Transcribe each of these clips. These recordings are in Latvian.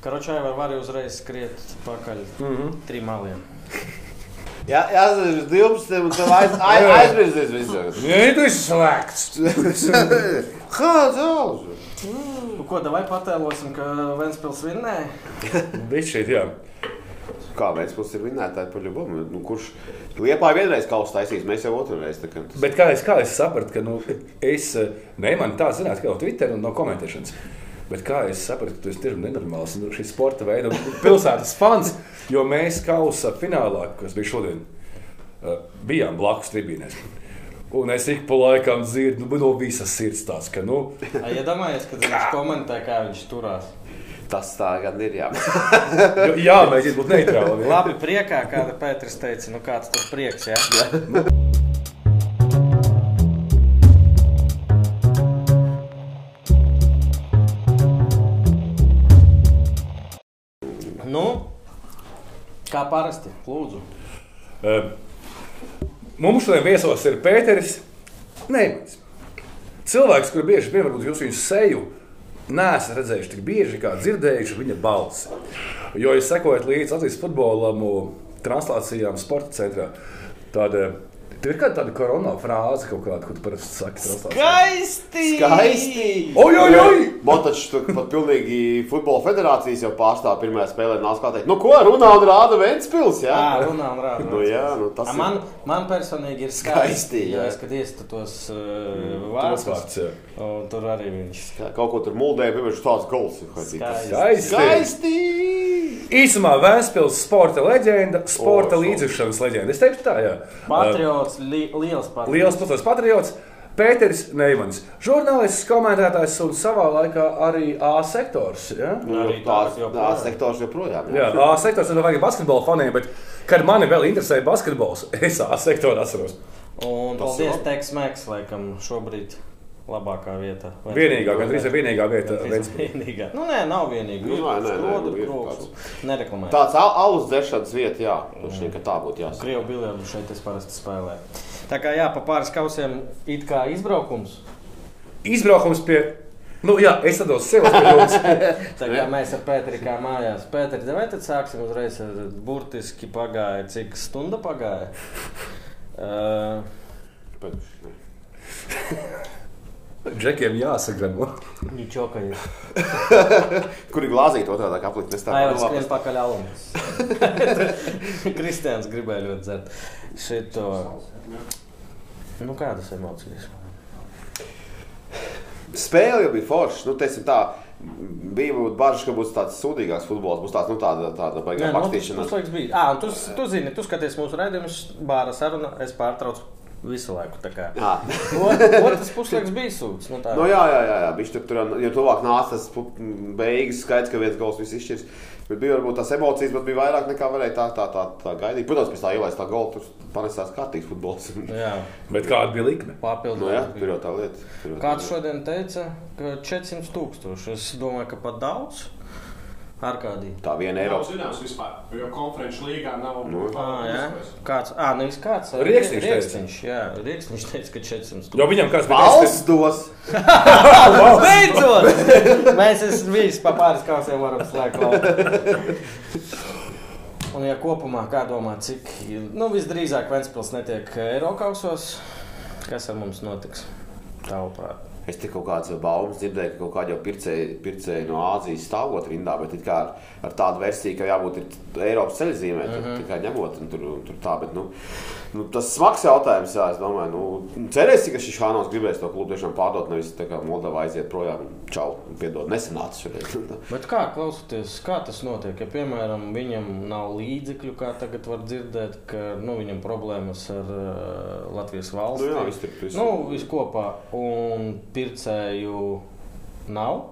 Karočai var, var uzreiz skriet pakaļ mm -hmm. trim maliem. Jā, jā, tas ir 12. un tev aiz, aiz, aizmirsies visu. Nē, tu esi slēgts. Kā zāles? Nu, ko, vai patēlosim, ka Ventspils vinnēja? Šeit, jā. Kā Vēstpils ir vinnētāji par ļubumu? Nu, kurš Liepā vienreiz kausa taisīs, mēs jau otru reizi. tā kā tas- Bet kā es, kā es sapratu, ka nu, es, ne man tā zināt, kā no Twitter un no komentēšanas. Bet kā es sapratu, tu esi tiešām nenormāls nu, šis sporta veids, pilsētas fans, jo mēs kausa finālā, kas bija šodien, eh, bijām blakus tribīnēs. Un es ik pa laikam dzirdu, nu, no visas sirds tās, ka, nu, Iedomājieties, kad viņš komentē, kā viņš turās. Tas tā gan ir. Jā. jo- jāmēģina būt neitrālam. jā. Labi, priekā, kāda Pēters teica, nu kāds tur prieks, jā? Nu, kā parasti, lūdzu. Eh, Mums šodien viesos ir Pēteris Neimans. Cilvēks, kurš bieži vien varbūt jūs viņu seju neesat redzējuši tik bieži, kā dzirdējuši viņa balsi. Jo jūs sekojat līdzi Latvijas futbolam, translācijām, sporta centrā. Tāda, tev ir kāda korona frāze, kaut kāda, ko tu parasti saki. Skaisti! Skaisti! Oi, oi, oi! Motačs tur pat pilnīgi futbola federācijas jau pārstāv pirmajā spēlē. Nāc kā teikt, nu ko runā un rāda Ventspils, jā? Jā, runā un rāda. Nu jā, nu tas A, ir. Man, man personīgi ir Skaisti, skaisti. jā. Jā, es kad iestu tos uh, Tas vārdus, vārds, jā. un tur arī viņš Jā, Kaut ko tur muldēja, piemēram, tāds gols. skaisti. Skaisti! Skaisti! Īsumā Vēnspils sporta leģenda, sporta O, līdzekšanas leģenda. Es teiktu tā, jā. Patriots, li, liels patriots. Liels patriots, patriots Pēters Neimans, žurnālists, komentētājs un savā laikā arī A sektors. Ja? Nu, Arī Tās tāds joprojām. tās sektors joprojām. Jā, A sektors ir vajag basketbola faniem, bet, kad mani vēl interesē basketbols, es A sektoru atceros. Un paldies. Teks Meks, laikam šobrīd labākā vieta. Vienīgā, gandrīz ir vienīgā vieta. Vienīgā. Nu, nē, nav vienīga. Nu, nē, nē, nē, nu, ir krogs. Nereklamē. Tāds al- alus dzeršanas vieta, jā. Droši vien, ka tā būtu jāsaka. Krievu biljardu šeit es parasti spēlēju. Tā kā jā, pa pāris kausiem it kā izbraukums. Izbraukums pie. Nu, jā, es tādos sev kā mēs ar Pēteri kā mājās. Pēteri, vai tad sāksim uzreiz ar burtiski pagāja, cik stunda pagāja? Uh, Bet, Džekiem jāsagramo. Ničoka ir. Kur ir glāzīta otrādi aplikt? Es tā Tā jau skrien pakaļ alums. Kristians gribēja ļoti dzert. Šito. Nu, kādas emocijas? Spēle jau bija forša. Nu, teiksim, tā, bija varbūt bažas, ka būs tāds sūdīgāks futbols. Būs tāds, nu, tāda, tāda baigā nu, pakstīšana. tas laiks bija. Ah, tu, tu zini, tu skaties mūsu raidījumus, bāra saruna, es pārtraucu visu laiku. tā kā. Jā. Otrs puslaiks bija sūds. Nu, tā. Nu, jā, jā, jā, jā. Viņš tur, tur jo tuvāk nāca tas beigas, skaidrs, ka viens gals viss izšķirs. Bet bija varbūt tās emocijas, bet bija vairāk nekā varēja tā, tā, tā, tā gaidīt. Protams, pēc tā ielaist tā gola, tur panesās kārtīgs futbols. jā. Bet kāda bija likme? Papildināt. nu, jā, tur jau tā lieta. jau Kāds šodien teica, ka 400 tūkstoši. Es domāju, ka pat daudz. Ar kādī? Tā viena eiro. zināms vispār, jo konferenču līgā nav. Nu. Ah, jā. Kāds? Ah, nevis kāds. Rieksniņš teica. Rieksniņš, jā. Rieksniņš teica, ka 400 Jo viņam kāds Valsts dos! Beidzot! Mēs esam visi pa pāris kausiem varam slēgt. Un, ja kopumā, kā domā, cik, nu, visdrīzāk Ventspils netiek Eirokausos, kas ar mums notiks? Tavuprāt. Es te kaut kādas baumas dzirdēju, ka kaut kādi jau pircēji, pircēji no Āzijas stāvot rindā, bet kā ar, ar tādu versiju, ka jābūt ir Eiropas ceļzīmē, tur, mm -hmm. ņemot un tur, un tur tā. Bet, nu, nu, tas ir smags jautājums, jā, es domāju, nu, cerēsim, ka šis Hānos gribēs to klubu tiešām pārdot, nevis tā kā Moldova aiziet projām. Čau, piedod, nesenāca šodien. Bet kā klausoties, kā tas notiek? Ja, piemēram, viņam nav līdzekļu, kā tagad var dzirdēt, ka nu, viņam problēmas ar uh, Latvijas valsti. Nu jā, viss tur viss. Nu, viss kopā. Un pircēju nav.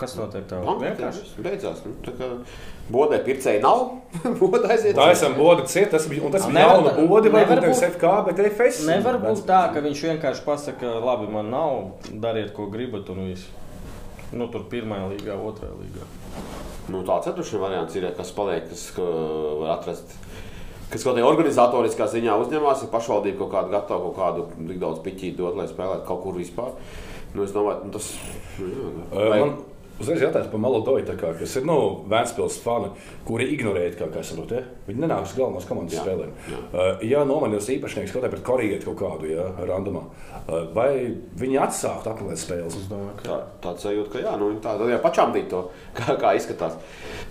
Kas notiek tā? Man Vienkārši. vienkārši beidzās. Nu, tā kā bodē pircēji nav, bodē aiziet. Tā esam bodi ciet, tas bija, un tas bija jauna tā- bodi, vai nevis būt- FK, bet FS. Nevar būt tā, ka viņš vienkārši pasakā, labi, man nav, dariet, ko gribat, un viss. Nu, tur pirmā līgā, otrā līgā. Nu, tāds ceturtais variants ir, kas paliek, kas ka var atrast. Kas kaut kādā organizatoriskā ziņā uzņemās, ja pašvaldība kaut kādu gatavu, kaut kādu tik daudz piķītu dot, lai spēlētu kaut kur vispār. Nu, es domāju, nu, tas nu, jā, Uzreiz jautājums par kā, kas ir nu, Vēnspils fani, kuri ignorē, kā, kā saprot, ja? viņi nenāk uz galvenās komandas Jā, spēlēm. jā. Uh, ja nomainījās īpašnieks kaut kādā pret korīgietu kaut kādu, ja, randumā, uh, vai viņi atsāktu apmeklēt spēles? Es domāju, ka Tā, tāds sajūta, ka jā, nu, tā jau pašam bija to, kā, kā izskatās.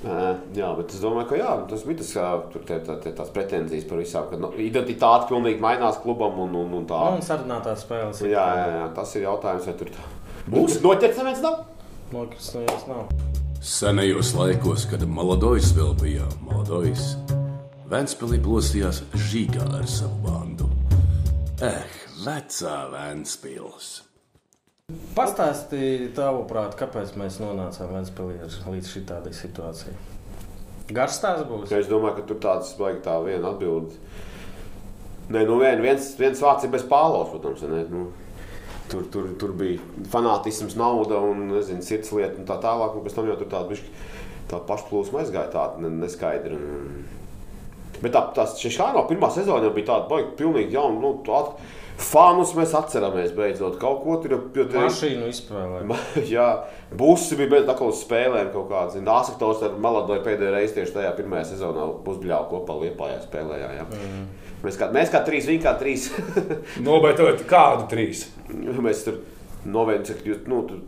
Uh, jā, bet es domāju, ka jā, tas bija tas, kā tur tie, tā, tie, tās pretenzijas par visām, ka nu, identitāte pilnīgi mainās klubam un, un, un tā. Nu, un sarunātās spēles. Jā, jā, jā, tas ir jautājums, vai tur tā. būs noķerts neviens nav. Nokristījies nav. Senajos laikos, kad Maladojs vēl bija Maladojs, Vēnspēlī plosījās žīgā ar savu bandu. Eh, vecā Vēnspils! Pastāstīji, tavuprāt, kāpēc mēs nonācām Vēnspēlī līdz šitādai situācijai. Garš tās būs. Es domāju, ka tur tāds baigi tā viena atbilde. Nē, nu vien, viens, viens vārds ir bez pālos, protams. Ne? Nu, tur, tur, tur bija fanātisms, nauda un nezinu, sirds lieta un tā tālāk. Un pēc tam jau tur tāda bišķi, tā pašplūsma aizgāja tāda ne, neskaidra. Un... Bet tā, tas Češāno pirmā sezona jau bija tāda baigi, pilnīgi jauna. Nu, tāda, Fānus mēs atceramies beidzot kaut ko tur. Jo, tie- Mašīnu izspēlē. Jā, busi bija bez tam spēlēm kaut kādas. Dāsaktors ar Maladoju pēdējo reizi tieši tajā pirmajā sezonā pusbļāvu kopā Liepājā spēlējā. Jā. Mm. Mēs, kā, mēs kā trīs, viņi kā trīs. Nobeidzot kādu trīs. mēs tur jūs, nu, tur,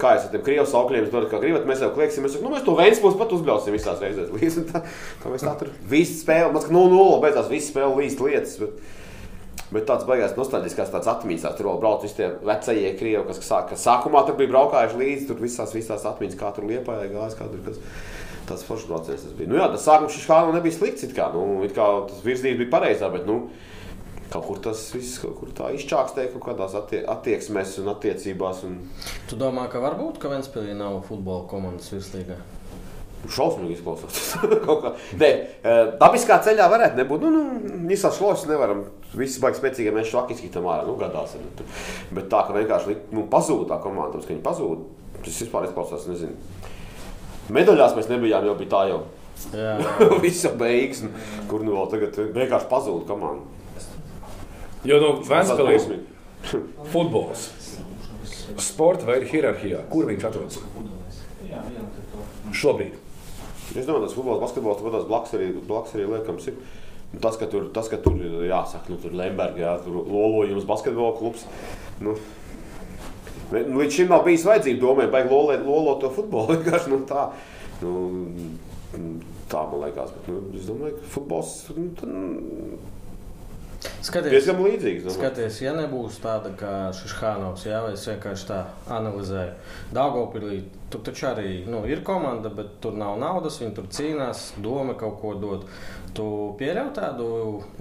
kā jūs ar tiem krievu saukļiem dodat, kā gribat, mēs jau klieksim. Mēs, nu, mēs to viens mūs pat uzbļausim visās reizēs. Līdz, tā, tā mēs tā tur visi spēlējam. Mēs, ka 0-0 beidzās visi spēle līdz lietas. Bet, Bet tāds baigās nostalģiskās tāds atmiņas, tās tur vēl brauc visi tie vecie krievi, kas, sāk, kas sākumā tur bija braukājuši līdzi, tur visās, visās atmiņas, kā tur liepājā gājis, kā tur kas. Tas foršs tas bija. Nu jā, tas sākums kā nu nebija slikts, it kā, nu, it kā tas virzības bija pareizā, bet, nu, kaut kur tas viss kaut kur tā izčākstēja kaut kādās attie attieksmēs un attiecībās. Un... Tu domā, ka varbūt, ka Vēnspēlī nav futbola komandas virslīgā? Šausmīgi izklausās. Nē, eh, dabiskā ceļā varētu nebūt. Nu, nu, visās šlos nevaram. Visi baigi spēcīgi, mēs šlaki izskatām ārā. Nu, gadās. ir. Bet tā, ka vienkārši nu, pazūd tā komanda, ka viņi pazūd. Tas vispār izklausās, nezinu. Medaļās mēs nebijām, jau bija tā jau. Jau beigas, kur nu vēl tagad vienkārši pazūd komanda. Jo no dusmīgi. futbols, sporta vai ir hierarhijā, kur viņš atrodas? Šobrīd. Es domāju, tas futbols, basketbols, tur blakus arī, blakus arī liekams. Ir. Un Tas, ka tur, tas, ka tur jāsaka, nu, tur Lemberga, jā, tur lolojums, basketbola klubs. Nu, nu, līdz šim nav bijis vajadzība domāt, vai lolot, to futbolu. Vienkārši nu, tā. Nu, tā man liekas, bet nu, es domāju, ka futbols nu, tad, skaties. diezgan līdzīgs. domāju. Skaties, ja nebūs tāda kā šis Hānovs, jā, vai es vienkārši tā analizēju. Dāngopilī tur taču arī nu, ir komanda, bet tur nav naudas, viņi tur cīnās, doma kaut ko dot. Tu pieļauj tādu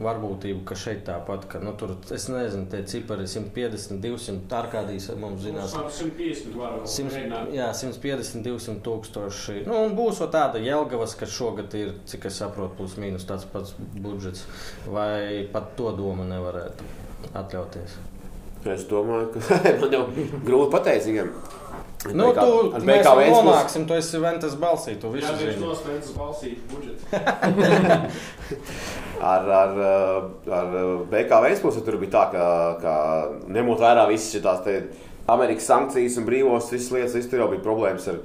varbūtību, ka šeit tāpat, ka nu, tur, es nezinu, tie cipari 150, 200, tā kā dīs mums zinās. 150 var 100, jā, 150, 200 tūkstoši. Nu, un būs vēl tāda Jelgavas, kas šogad ir, cik es saprotu, plus mīnus tāds pats budžets. Vai pat to domu nevarētu atļauties? Es domāju, ka man jau grūti pateikt. viņam. Nu, tu, ar mēs BK jau Vēnspils- nonāksim, tu esi Ventas balsī, tu Jā, visu viņš zini. nospēlēs balsīt budžetu. Ar, ar, ar BK Vēnspilsnu tur bija tā, ka, ka ņemot vērā visas šīs Amerikas sankcijas un brīvos, visas lietas, viss tur jau bija problēmas. Ar,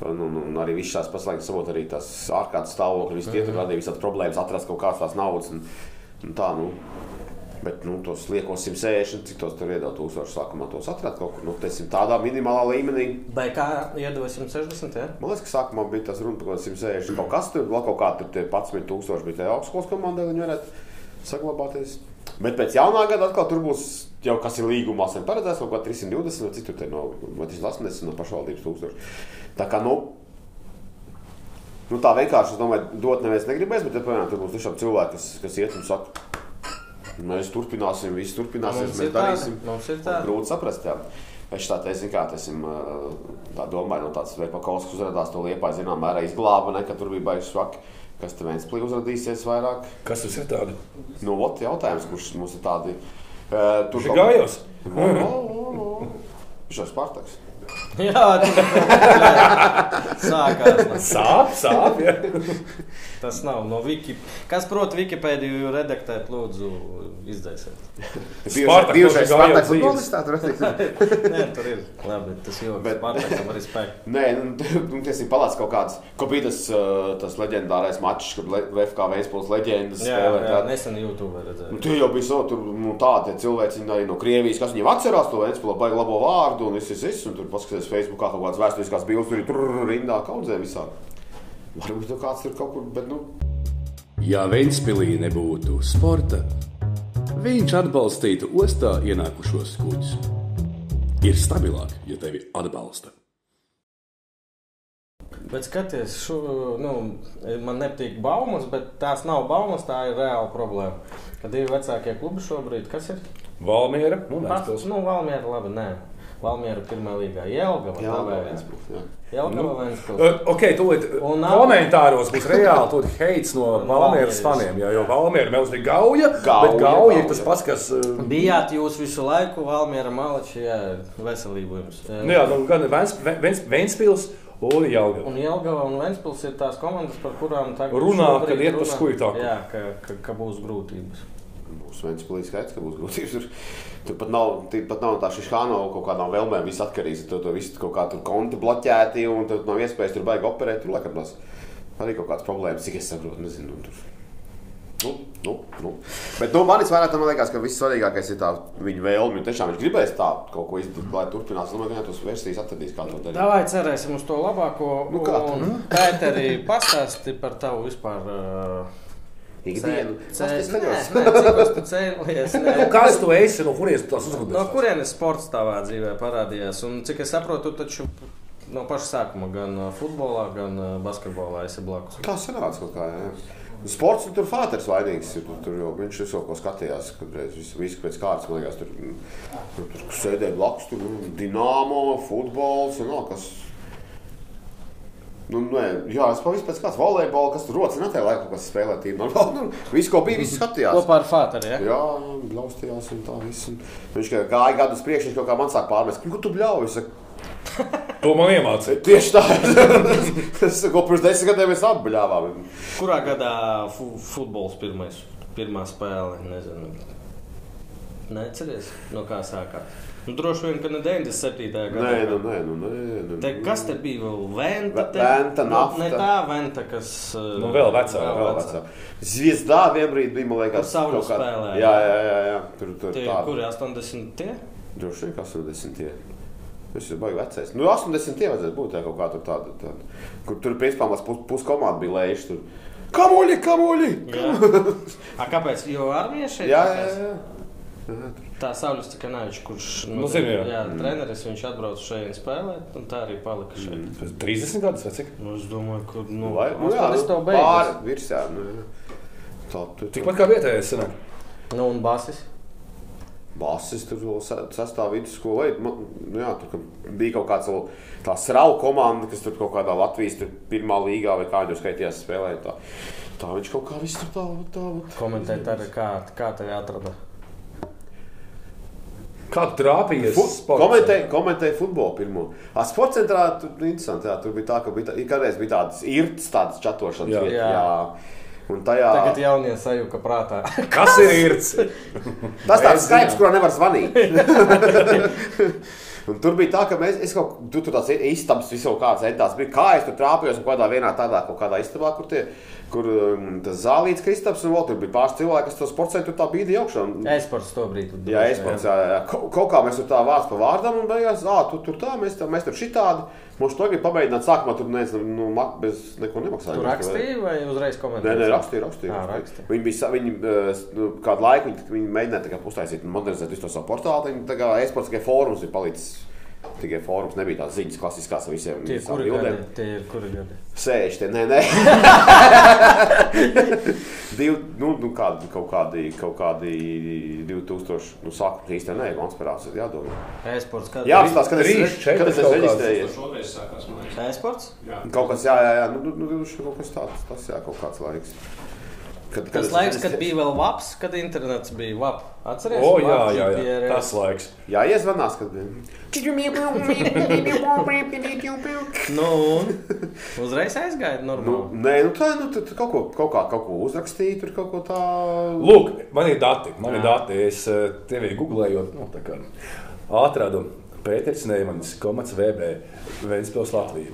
Un, un, un arī viss šīs paslēgts, sabot arī tās ārkārtas stāvokļi, visi tie tur radīja visādas problēmas, atrast kaut kādas tās naudas. Un, un tā, nu, Bet nu, tos liekos 160, cik tos tur iedod tūkstoši sākumā, tos atrast kaut kur nu, teiksim, tādā minimālā līmenī. Vai kā iedod 160? Ja? Man liekas, ka sākumā bija tas runa par kaut kādiem 160. Kaut kas tur, vēl kaut kā tur tie 11,000 bija tajā augstskolas komandai, lai viņi varētu saglabāties. Bet pēc jaunā gada atkal tur būs jau kas ir līgumā, sen paredzēts kaut kā 320 vai cik tur te no, vai 380 no pašvaldības tūkstoši. Tā kā, nu, nu tā vienkārši, es domāju, dot neviens negribēs, bet, ja, piemēram, tur būs tiešām cilvēki, kas, kas iet un saka, mēs turpināsim, viss turpināsies, mēs darīsim. mums ir tāda. Grūti saprast, jā. Es tā teicu, kā ir. Tā domāju, no tāds veids, kas uzrādījās to liepā, zinām, mērā izglāba, ne, ka tur bija baigs švaki. Kas te viens plīvs uzrādīsies vairāk? Kas tas ir tāds? Nu, ot, jautājums, kurš mums ir tādi. Uh, Tur gājos. Viņš ir Spartaks. Jā, sākās. Sāp, sāp. Ja. Tas nav no Wiki. Kas prot Wikipēdiju redaktēt, lūdzu. Spartak Bijušais nošķi gājām Spartak dzīves. futbolists tā tur rakstīts. Nē, tur ir labi, tas joks. Bet- Spartakam arī spēk. Nē, nu, nu, tas ir palāts kaut kāds, ko bija tas, uh, tas leģendārais mačs, kad VFK Vēstpils leģendas Jā, spēlē. jā, tā- nesen YouTube redzēju. Nu, tie jau bija so, tur, nu, tādi cilvēki arī no Krievijas, kas viņiem atcerās to Vēstpils baigi labo vārdu un viss, viss, viss, un tur paskaties Facebookā kaut kādas vēsturiskās bildes, tur ir tur rindā kaudzē visā. Varbūt tur kāds tur kaut kur, bet, nu, Ja Ventspīlī nebūtu sporta, viņš atbalstītu ostā ienākušos kuģus. Ir stabilāk, ja tevi atbalsta. Bet skaties, šo, nu, man nepatīk baumas, bet tās nav baumas, tā ir reāla problēma. Kad divi vecākie klubi šobrīd, kas ir? Valmiera. Nu, Pats, Ventspils. nu, Valmiera, labi, nē. Valmiera pirmā līgā. Jā. Jelgava, Ventspils. Uh, Ok, tūlīt Un komentāros būs reāli tūlīt heits no Valmieras faniem. Jā, jo Valmiera melns ir gauja, Gauja, bet gauja ir tas pats, kas. Bijāt jūs visu laiku Valmiera malači, jā, veselību jums. Nu jā, nu, gan Ventspils un Jelgava. Un Jelgava un Ventspils ir tās komandas, par kurām tagad Runā, kad iet pa runā. skuitaku. Jā, ka, ka, ka būs grūtības. Būs viens plīsīs skaits, ka būs grūtības. Tur, tur pat nav, tur pat nav tā šī šāda kaut kādām vēlmēm. Viss atkarīgs no tā, viss kaut kā tur konti bloķēti un tur nav iespējas tur baigi operēt. Tur laikam tas arī kaut kādas problēmas, cik es saprotu. Nezinu, tur. Nu, nu, nu. Bet nu, manis vairāk man liekas, ka viss svarīgākais ir tā viņa vēlme. Tiešām viņš gribēs tā kaut ko izdarīt, lai turpinātu. Es domāju, ka viņš tos versijas atradīs, kā to darīt. Davai cerēsim uz to labāko. Nu kā tu? Un Pēteri, pastāsti par tavu vispār. Uh, Ikdienu. cē- Pasties nē, nē, tu cēlies? Nu, Kas tu esi no kurienes tu tās uzrunājies? No kurienes sports tavā dzīvē parādījās? Un cik es saprotu, tu taču no paša sākuma gan uh, futbolā, gan uh, basketbolā esi blakus. Tā sanāca kaut kā. Jā. Sports tur fāters vainīgs. ir, Tur, tur jau viņš visu ko skatījās, kad visu, visu pēc kārtas, man liekas, tur, mm, tur, tur sēdēja blakus, tur mm, dināmo, futbols un vēl kas. Nu, nē, jā, es pavisam pēc kāds volejbola, kas tur rodas, netēja laiku, kas spēlē tīm. Nu, visu, ko bija, visu skatījās. Kopā ar Fāteru, ja? Jā, jā, blaustījās un tā viss. Un viņš kā gāja gadus priekš, viņš kaut kā man sāk pārmest, ko tu bļauj? Es saku, To man iemācīja. Tieši tā. es saku, pirms desmit gadiem mēs apbļāvām. Kurā gadā fu futbols pirmais, pirmā spēle? Nezinu. Neceries, no kā sākās. Nu, droši vien, ka ne 97. gadā. Nē, nu, nē, nu, nē. Nu, Te, kas te bija vēl? Venta, Ve- te? Venta, Nu, nafta. Ne tā venta, kas. Nu, vēl vecāka, vēl Vēl vecāka. vecā. Zviezdā vienbrīd bija, man liekas, kāda- spēlēja. Jā, jā, jā, jā. Tur, tur Tie, tāda. kuri 80. tie? Droši vien, ka 80. Tas ir baigi vecais. Nu, 80. vajadzētu būt jā, kaut kā tur tāda. tāda. Kur tur, principā, mums pus, puskomanda bija lējuši. Tur. Kamuļi, kamuļi! Jā. A, kāpēc? Jo armija šeit Jā, jā, tikās? jā. jā. tur. Tā Saulis Cikanavičs, kurš Nu, zinu, jā. jā, treneris, viņš atbrauca šeit spēlēt, un tā arī palika šeit. Tas 30 gadus vai cik? Nu, es domāju, ka nu, Vai, nu, jā, tas nu, tev pāri beigas. virsā. Nu, tā, tu, Tikpat kā vietējais senāk. Nu, un basis. Basis tur vēl sa- sastāv vidusskolē. Man- nu Jā, tur bija kaut kāds vēl tā srauja komanda, kas tur kaut kādā Latvijas tur pirmā līgā vai kādā skaitījās spēlēt. Tā, tā viņš kaut kā viss tur tā, tā, tā. Komentēt arī, kā, kā tevi atrada. Kā tu trāpījies? Komentēja komentēja futbolu pirmo. A, sports centrā tur bija interesanti. Jā, tur bija tā, ka bija, tā, kādreiz bija tādas irts, tādas čatošanas Jā. vietas. Jā. Jā. Un tajā, Tagad jaunie sajūta prātā. Kas ir īrts? tas tāds skaips, kurā nevar zvanīt. Un tur bija tā, ka mēs, es kaut tu, tur tāds istabs, visu kaut kāds entās bija. Kā es tur trāpījos un kādā vienā tādā kaut kādā istabā, kur tie, kur um, tas zālīts Kristaps un vēl tur bija pāris cilvēki, kas to sports centru tā augšā. Un- Esports to brīdi. Jā, es pats, jā, jā. Kaut, kā mēs tur tā vārds pa vārdam un beigās, ah, tu tur tā, mēs, tā, mēs tur šitādi. Mums to grib pamēģināt sākumā, tur nezinu, nu, mak- bez neko nemaksāt. Tu rakstīji vai uzreiz Nē, komentēji? nē, rakstīja, rakstīja. Jā, rakstīja. rakstīja. Viņi bija, viņi, nu, kādu laiku viņi, viņi mēģināja tā kā uztaisīt, modernizēt visu to savu portālu. Viņi tā kā e-sports tikai fórums ir palicis. Tikai fórums nebija tās ziņas klasiskās ar visiem gadi? Tie ir kuri gadi? Sēž te, nē, nē. Div, nu, nu, kādi, kaut kādi, kaut kādi 2000, nu, sākums īstenībā nē, konspirācija ir jādomā. Esports kad? Jā, apstāsta, kad es, kad es kaut kāds. reģistrējies. Šoreiz sākās, man liekas. Esports? Jā. Kaut kas, jā, jā, jā, nu, nu, nu, nu kaut kas tāds, tas jā, kaut kāds laiks. Kad, Tas es- laiks, kad bija vēl vaps, kad internets bija vap. Atceries? O, jā, jā, jā. GPRS. Tas laiks. Jā, iezvanās, kad Nu, un uzreiz aizgāja Nu, normāli. nē, nu tā, nu, tad kaut ko, kaut kā, kaut ko uzrakstīt, tur kaut ko tādu. Lūk, man ir dati. Man ir Jā. dati. Es eh, tevi googlējot, nu, tā kā atradu Pēters Neimans, komats VB, Vēnspils Latvija.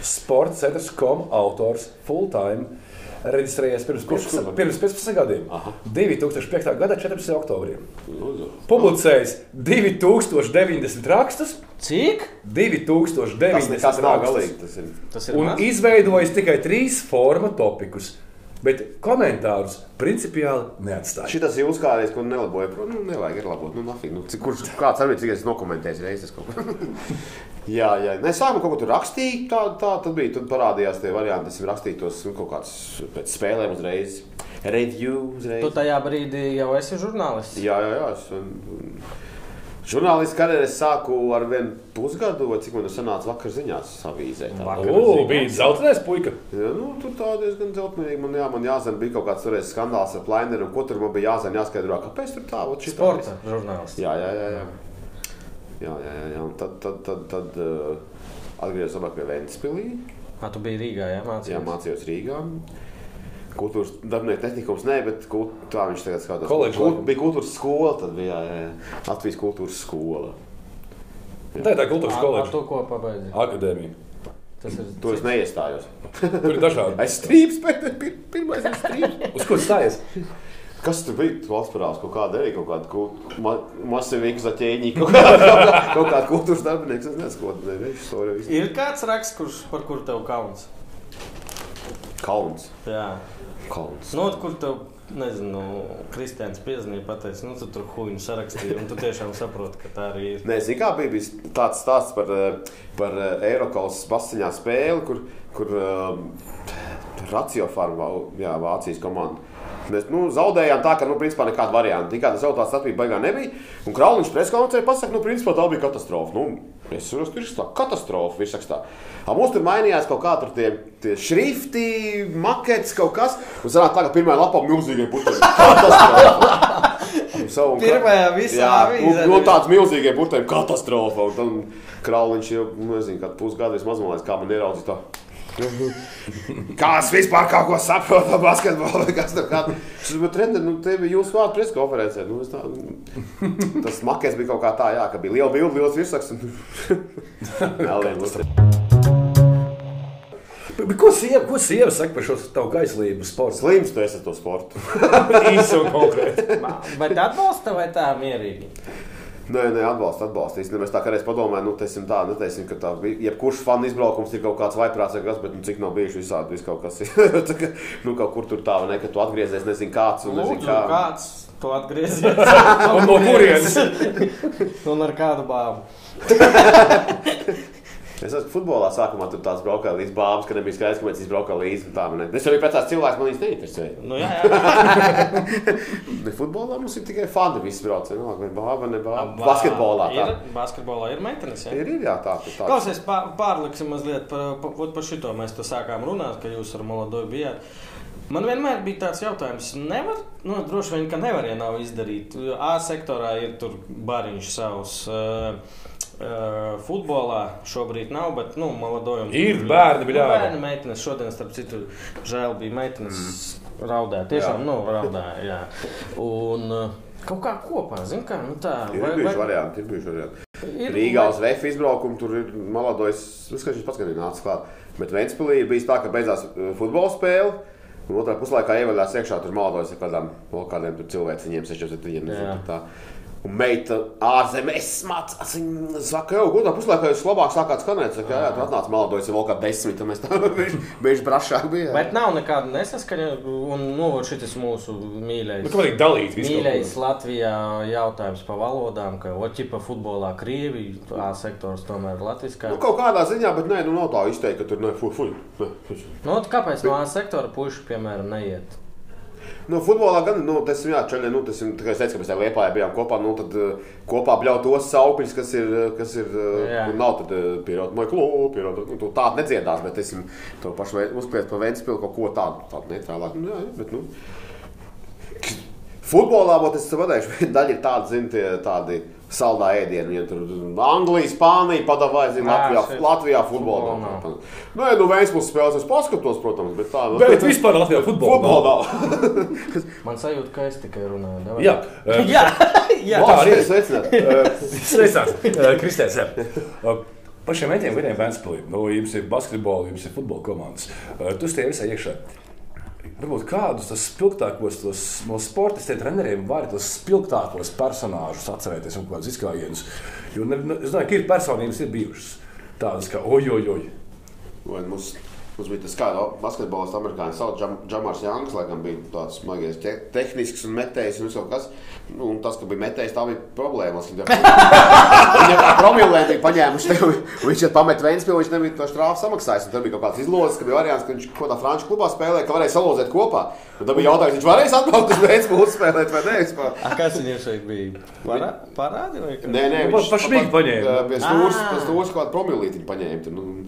Sports centrs.com autors full time. Reģistrējies pirms, Kurš, 15, kur? pirms 15 gadiem. Aha. 2005. gada 14. oktobrī. Lūdzu. Publicējis 2090 rakstus, Cik? 2090 Tas nekas nav rakstus. Tas ir. Tas ir Un izveidojis tikai trīs forma topikus, bet komentārus principiāli neatstāja. Šitas ir uzkāries, ko nelaboja. Pro, nu, nevajag ir labot. Nu, nafig, nu, cik, kurš kāds arī cik es nokomentēju reizes kaut ko. jā, jā. Nē, sākumā kaut ko tur rakstīju. Tā, tā tad bija. Tad parādījās tie varianti. Es rakstīju tos nu, kaut kādus pēc spēlēm uzreiz. Review uzreiz. Tu tajā brīdī jau esi žurnālists. Jā, jā, jā. Es, un, un, Žurnālists karjerā es sāku ar vienu pusgadu, vai cik man tas sanāca vakar ziņās, avīzē. tā. Vakar. O, bija zeltainais puika. Jā, nu, tur tā diezgan dzeltenīgi. Man, jā, man jāzina, bija kaut kāds toreiz skandāls ar plaineru, un ko tur man bija jāzina, jāskaidro, kāpēc tur tā, ot šitā Sporta žurnālists. Jā, jā, jā. jā. Jā, jā, jā, jā. Un tad, tad, tad, tad uh, atgriezos atpakaļ Vēnspilī. Ā, tu biji Rīgā, jā, mācījies. Jā, mācījos Rīgā. Kultūras darbinieku tehnikums, nē, bet kult, tā viņš tagad skatās. Koledža, Kult, bija kultūras skola, tad bija jā, jā, Latvijas kultūras skola. Tā ir tā kultūras Ar koledža. to, ko pabeidzi. Akadēmija. Tas ir To es neiestājos. Tur ir dažādi. Es strīps, bet pir, pirmais ir strīps. Uz kur stājies? Kas tur bija? Valsts parāds kaut kāda arī, kaut kāda kult- ma masīvīga zaķēņa, kaut kāda, kaut kāda, kultūras darbinieks. Es nezinu, ko tā ir. Ir kāds raksts, kurš, par kuru tev kauns? Kauns. Jā. Kauns. Nu, kur tev, nezinu, Kristians piezīmēja, pateicis, nu, tu tur huīnu sarakstīji, un tu tiešām saproti, ka tā arī ir. Nē, zini, kā bija bijis tāds stāsts par, eh, par Eiropas basciņā spēli, kur, kur um, Ratiofarma, jā, Vācijas komanda. Mēs nu, zaudējām tā, ka, nu, principā nekāda varianta. Tikai tas rezultāts starpība beigās nebija. Un Krauliņš preskonferencē pasaka, nu, principā tā bija katastrofa. Nu, es saprotu, tur ir tā katastrofa. Viņš saka, tā. A, mums tur mainījās kaut kā tur tie, tie šrifti, makets, kaut kas. Un tā, ka pirmā lapā milzīgie un Pirmajā visā avīzē nebija. tāds milzīgiem burtiem katastrofa. Un tam krāliņš jau, nu, nezinu, kādu pusgadu vismaz mazliet, kā man ieraudzīt to. Kāds vispār kaut ko saprot par basketbolu? vai Kas tur kādā? Es saprotu, trener, nu, te bija jūsu vārdu preskonferencē. Nu, es tā, nu, tas makets bija kaut kā tā, jā, ka bija liela bilde, liels virsraksts. Bet Ko sieva, ko sieva saka par šo tavu kaislību sports? Slims tu esi ar to sportu. Īsi un konkrēti. Bet atbalsta vai tā mierīgi? Nē, nē, atbalsta, atbalsta. Īstenībā es tā kā reiz padomāju, nu, teiksim, tā, nu, teiksim, ka tā, jebkurš fanu izbraukums ir kaut kāds vaiprāts vai kas, bet, nu, cik nav bijuši visādi, vis kaut kas ir. Kā, nu, kaut kur tur tā, vai ne, ka tu atgriezies, nezinu, kāds un nezinu, kā. kāds to atgriezies? Un no kurienes? Un ar kādu bābu? Es esmu futbolā sākumā tur tāds braukā līdz bābam, ka nebija skaidrs, ka mēs izbraukām līdzi. Tā, ne. es jau biju pēc tās cilvēks, man viņas neinteresēja. Nu, jā, jā. Ne futbolā mums ir tikai fani, visi brauc. Ne, ne bāba, ne bāba. Basketbolā tā. Ir, basketbolā ir meitenes. Jā. Ir, ir jā, tā. tā. Klausies, pār, pārliksim mazliet par, par, par, šito. Mēs to sākām runāt, ka jūs ar Molodoju bijāt. Man vienmēr bija tāds jautājums, nevar, nu, droši vien, ka nevar, ja nav izdarīt. A sektorā ir tur bariņš savs. Uh, futbolā šobrīd nav, bet nu, malodojumi. Ir bērni, bija nu, bērni, meitenes. Šodien, starp citu, žēl bija meitenes mm. raudē. Tiešām, jā. nu, raudē. Jā. Un, Kaut kā kopā, zinām, kā nu tā. Ir vai, bijuši vai... varianti, ir bijuši varianti. Ir, Rīgā uz Vēja izbraukumu tur ir malādojis. Es skatos, pats gan nācis klāt. Bet Vēnspilī ir bijis tā, ka beidzās э, futbola spēle. Un otrā puslaikā ievēlējās iekšā, tur malādojis ar kādām, kādiem cilvēkiem, 6, 7, 8. Un meita ārzemēs mācās. Viņa saka, jau gudrā puslaikā jūs labāk sākāt skanēt. Saka, jā, jā, tur atnāca malādojis vēl kā desmit, un mēs tā bieži brašāk bijām. Bet nav nekāda nesaskaņa, un nu, šis mūsu mīļais. Nu, kā vajag dalīt visu Mīļais? Latvijā jautājums par valodām, ka Oķipa futbolā Krievija, A sektors tomēr latviskā. Nu, kaut kādā ziņā, bet nē, nu nav tā izteikti, ka tur ne, fu, fu, ne, fu. Nu, kāpēc no A sektora puiši, piemēram, neiet? Nu, futbolā gan, nu, ir, jā, čaļi, nu, ir, tā kā es teicu, ka mēs tā liepā bijām kopā, nu, tad uh, kopā bļaut tos saukļus, kas ir, uh, kas ir, uh, Jā. kur nav tad uh, pierādot, mai klubu, pierādot, nu, tu tādu nedziedās, bet, esam, to pašu uzkliet pa Ventspilu kaut ko tādu, tādu neutrālāku, nu, jā, bet, nu, Futbolā, bet es pateikšu, daļa ir tāda, zini, tie tādi saldā ēdieni. Ja tur Anglija, Spānija, padavāja, zini, Ā, Latvijā, šeit Latvijā futbolā. futbola nav. Nē, nu, Vēnspils spēles es paskatos, protams, bet tā. Nu, Bet vispār Latvijā futbolā. futbolā. Man sajūta, ka es tikai runāju. davai. Jā, eh, jā, jā. tā arī ir. Sveicināt. Sveicināts, Eh, Kristēns. jā. Eh, Par šiem metiem vieniem Vēnspilī. Nu, jums ir basketbola, jums ir futbola komandas. Eh, Tu tie visai iekšā. Varbūt kādus tos spilgtākos tos, no sportistiem, treneriem var tos spilgtākos personāžus atcerēties un kādus izgājienus. Jo ne, ne, es domāju, ka ir personības, ir bijušas tādas kā ojojoj. Vai Mums, mums bija tas kāds basketbolists, amerikāņu sauc Džam, Džamārs Janks, laikam bija tāds smagies, te, tehnisks un metējs un viss kaut kas. Nu, un tas, ka bija metējs, tā bija problēmas. Viņa kā promilēni bija paņēmuši tevi. Viņš jau pamet Vēnspili, viņš nebija to štrāfu samaksājis. Un tad bija kaut kāds izlozes, ka bija variants, ka viņš kaut kādā franču klubā spēlēja, ka varēja salozēt kopā. Un tad bija jautājums, viņš varēs atbraukt uz Vēnspili uzspēlēt vai nē. vispār? A, kas viņam šeit bija? Parā, parādi vai kas? Nē, nē, Nu, pa- pa šmīgi paņēma. Pie stūres, Ā. pie stūres kaut kādu promilīti paņēma.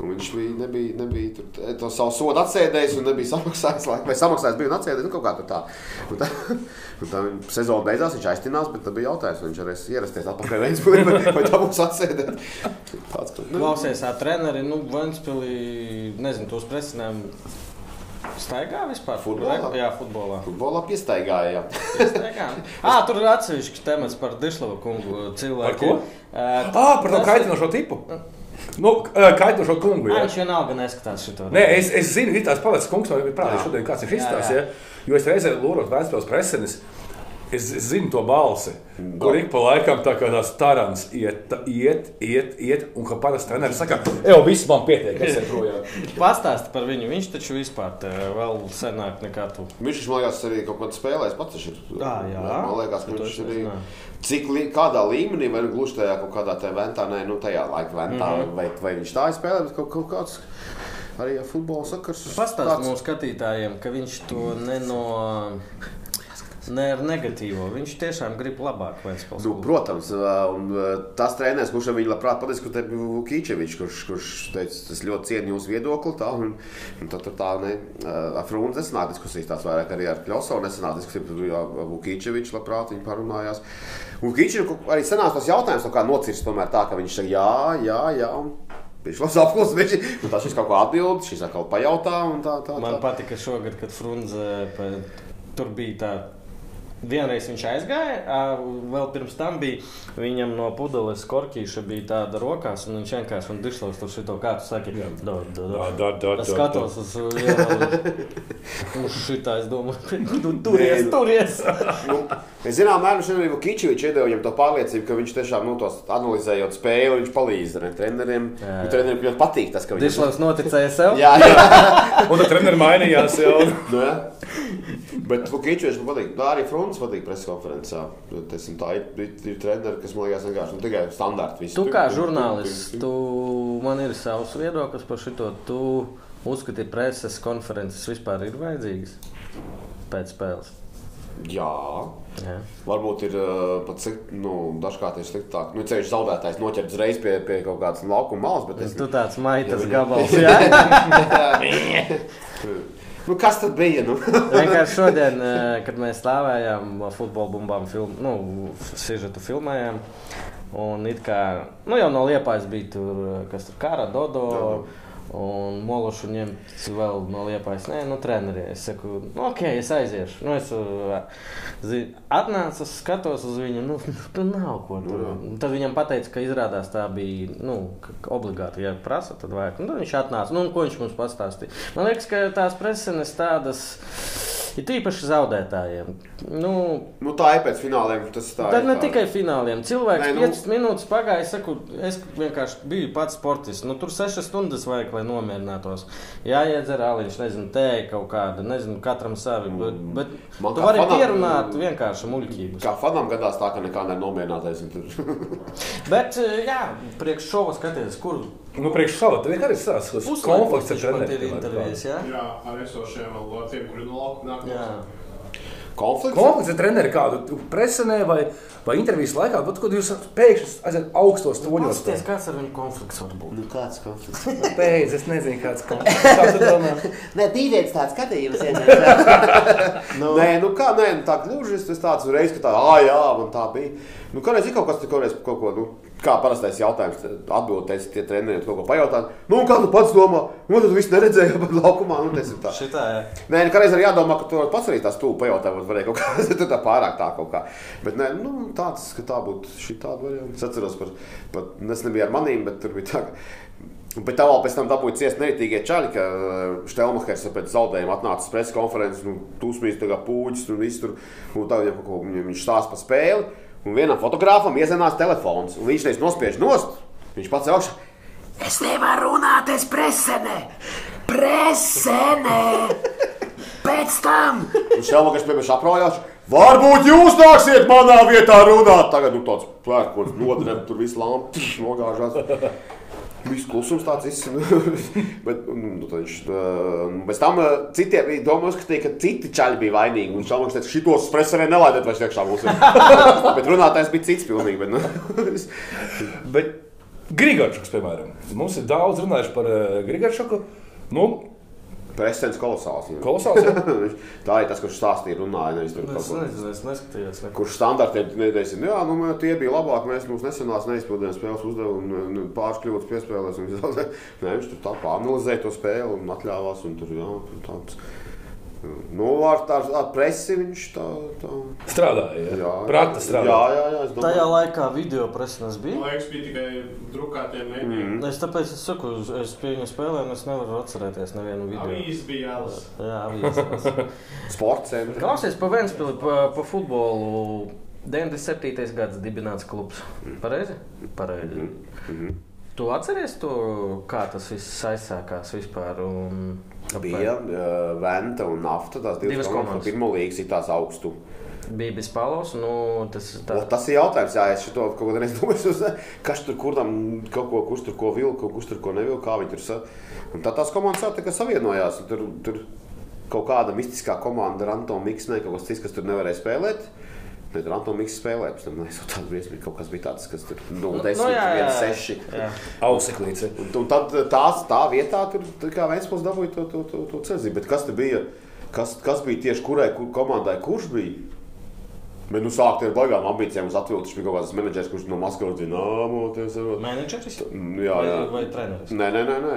Un viņš bija, nebija, nebija tur, t- to savu sodu atsēdējis un nebija samaksājis. lai- Vai samaksājis bija un atsēdējis, nu kaut kā tur tā. Un tā, un tā sezona beidzās, viņš aiztinās, bet tad bija jautājums, vai viņš varēs ierasties atpakaļ Ventspilī, vai, vai tā būs atsēdēt. Tāds, ka, nu, Klausies, ā, treneri, nu, Vanspilī, nezinu, tos presinājumu staigā vispār? Futbolā? Re- Jā, futbolā. Futbolā piestaigāja. jā. Staigā. Ā, tur ir atsevišķi temats par Dišlava kungu cilvēku. Par ko? Uh, Ah, par to kaitinošo tipu. Nu, kaitinošo kungu. Jā, viņš vienalga neskatās šito. Nē, es, es zinu, ir tāds palicis kungs, man ir prātā šodien, kāds ir šis Jā, stāsts. jā. Ja? Jo es reizē lūrot Vēstures presenis. Es es zinu to balsi, kur ik pa laikam tā kā tās tarants iet, tā, iet, iet, iet, un ka parasti treneris saka, ej, viss man pietiek, es eju projām. Pastāsti par viņu. Viņš taču vispār te vēl senāk nekā tu. Viņš, man liekas, arī kaut kādā spēlēs pats. viņš Ir, Ā, jā. Man liekas, ka viņš arī. nezināju. Cik li, kādā līmenī, vai nu gluži tajā kaut kādā tajā ventā, nē, nu tajā laika ventā, mm. -hmm. vai, vai viņš tā ir spēlējis, kaut, kaut kāds arī ar futbola sakars. Pastāsti mūsu skatītājiem, ka viņš to neno. Ne ar negatīvo. Viņš tiešām grib labāk. Vēnspils Nu, protams, un tas treneris, kurš viņu labprāt padiskutē, bija Vukičevičs, kurš, kurš teica, es ļoti cienu jūsu viedokli. Tā, un, un tad tur tā ne, ar Frunzi nesanāk diskusijas, tās vairāk arī ar Kļosovu nesanāk diskusijas, bet bija Vukičevičs labprāt, viņi parunājās. Un Vukičevičs arī sanās tas jautājums, kā nocirst tomēr tā, ka viņš saka, jā, jā, jā. Un, Viņš labs apklausa, viņš un tā šis kaut ko atbild, šis atkal pajautā tā, tā, tā. Man patika šogad, kad Frunze tur bija tā. Vienreiz viņš aizgāja, vēl pirms tam bija viņam no pudeles korķīša bija tāda rokās, un viņš vienkārši un dišlos tur šito kā tu saki. Da, da, da. Da, da, da, skatos uz. Šitā es domāju, tu turies, nu- turies. Nu, es zinām, mēram, šodien arī Kičevičs iedeva viņam to pārliecību, ka viņš tiešām nu, tos analizējot spēli, viņš palīdz arī treneriem. Nu, treneriem ļoti patīk tas, ka viņš Dišlos noticēja sev. Jā, jā. Un tad treneris mainījās jau. nu, jā. Bet Kičevičs man patīk. Tā arī Fronts patīk preskonferencē. Teiksim, tā ir, ir, ir treneri, kas man liekas vienkārši nu, tikai standarti. visi. Tu kā žurnālists, tu, man ir savs viedoklis par šo. Tu uzskati, ka preses konferences vispār ir vajadzīgas pēc spēles. Jā. Jā. Varbūt ir uh, pat slikt, nu, dažkārt ir sliktāk. Nu, ceļš zaudētājs noķert uzreiz pie, pie kaut kādas laukuma malas, bet es Tu tāds maitas Ja gabals. Jā? Nu, kas tad bija? Nu? Vienkārši šodien, eh, kad mēs stāvējām futbola bumbām, film, nu, sižetu filmējām. Un it kā nu, jau no liepājas bija tur, eh, kas tur kara, dodo. Dodo. Un mološu ņemt vēl no liepājas. Nē, nu, treneri. Es saku, nu, ok, es aiziešu. Nu, es uh, zi, atnācu, skatos uz viņu. Nu, tur nav ko tur. Un Tad viņam teica, ka izrādās tā bija nu, obligāti, ja prasa, tad vajag. Nu, tad viņš atnāca. Nu, ko viņš mums pastāstīja? Man liekas, ka tās presenes tādas. Ir tīpaši zaudētājiem. Nu, nu, tā ir pēc fināliem. Tas tā Tad ir ne tā. tikai fināliem. Cilvēks Nē, nu- 5 minūtes pagāja. Es, saku, es vienkārši biju pats sportists. Nu, tur 6 stundas vajag, lai nomierinātos. Jā, iedzer aliņš, nezinu, tēja kaut kāda, nezinu, katram savi. Bet, bet Mm. Man tu vari fanam- pierunāt vienkārši muļķības. Kā fanam gadās tā, ka nekā nenomierinātais. Bet, jā, priekš šova skaties, kur Nu, priekš šāda tā vienkārši tāds konflikts ar treneriem. intervijas. Jā? Jā, ar esošiem vēl tiem, kuri no laukuma nāk. Konflikts. Konflikts ar treneri kādu presenē vai, vai intervijas laikā, bet kad jūs pēkšņi aiziet augstos toņos. Pasties, kāds ar viņu konflikts var būt? Nu, kāds konflikts? Pēc, es nezinu, kāds konflikts. Kā tu domā? Nē, dīvains tāds skatījums. Nu, Nē, nu kā, nē, nu tā gluži es tas tāds reiz, ka tā, ah, jā, man tā bija. Nu, kādreiz ir kaut kas, kādreiz kaut ko, nu, kā parastais jautājums, atbildēs tie treneri kaut ko pajautāt. Nu, kā tu pats domā? Nu, tad tu viss neredzēji, bet laukumā, nu, tas ir tā. Šitā, jā. Nē, nu, kādreiz arī jādomā, ka tu pats arī tās stūri pajautāt, varbūt varēja kaut kā, tad tā pārāk tā kaut kā. Bet nē, nu, tāds, ka tā būtu šī tāda varianta. Es atceros par, pat, es nebiju ar manīm, bet tur bija tā, Bet tā vēl pēc tam dabūja ciest neritīgie čaļi, ka Štelmachers pēc zaudējuma atnāca uz preses konferences, nu, tūsmīs tā kā pūģis un viss tur. Un tā viņam kaut ko, viņš stāsta par spēli. Un vienam fotogrāfam iezenās telefons. Un viņš teica, nospiež nost. Viņš pats augšā. Es nevaru runāt, es presenē! Presenē! Pēc tam! Un Štelmachers pie manis apraujās. Varbūt jūs nāksiet manā vietā runāt. Tagad nu, tāds pērkons nodrēb, tur viss lampa nogāžās. Viss klusums tāds izsmeļs. Bet nu, tad viņš, uh, bez tam citiem bija doma uzskatīja, ka citi čaļi bija vainīgi. Šādi teica, ka šitos presarē nelaidiet vairs iekšā mums. bet runātājs bija cits pilnīgi. Bet, nu, Bet Grigārčuks, piemēram, mums ir daudz runājuši par Grigārčuku. Nu, Presens kolosāls. jā. Kolosāls, jā. Tā ir tas, kurš stāstīja, runāja. Nevis tur kaut Es ko. nezinu, es neskatījos. neko. Kurš standartiem nedēļas, jā, nu, tie bija labāki. Mēs mums nesenās neizpildījām spēles uzdevumu, un pāris kļūdas piespēlēs. Nē, viņš tur tā pāranalizēja to spēli un atļāvās. Un tur, jā, tur tāds, nu, ar tādu tā presi viņš tā. tā strādāja. jā, Jā, Prata Jā, strādāja. jā, jā. Tajā domāju, laikā video presnes Man bija. liekas, bija tikai drukātie mēdīji. Mhm. Es tāpēc es saku, es pie viņa spēlēm es nevaru atcerēties nevienu video. Avīzes bija jālas. Jā, avīzes. sports centrs. Klausies par Vēnspili, pa, pa futbolu. 97. gads dibināts klubs. Pareizi? Pareizi. Mhm. Tu atceries to, kā tas viss aizsākās vispār? Un... Bija uh, Venta un Nafta. Tās divas, Divas komandas. komandas. Pirmā līnijas ir tās augstu. Bija bez palos, nu, tas tā. O, tas ir jautājums, jā, es šo kaut kādā veidā domāju, kas tur kuram kaut ko, kurš tur ko vilka, kurš tur ko nevilka, kā viņi tur sa... Un tad tās komandas tā kā savienojās. Tur, tur kaut kāda mistiskā komanda ar Antonu Miksnē, kaut kas cits, kas tur nevarēja spēlēt. Ne, tur Antoni Mikls spēlēja, pēc tam nu, es jau tādu briesmīgi kaut kas bija tāds, kas tur 0, 10, nu, jā, jā, 1, jā. 6. Jā. Auseklīce. Un, tad tās, tā vietā, tur kā Vēnspils dabūja to, to, to, to ceļu. Bet kas tur bija? Kas, kas bija tieši kurai kur, komandai? Kurš bija? Bet, nu, sākt ar baigām ambīcijām uz atvilku. Viņš bija kaut kāds menedžers, kurš no Maskavas bija nāmoties. Menedžeris? Jā, jā. Vai, vai treneris? Nē, nē, nē. nē.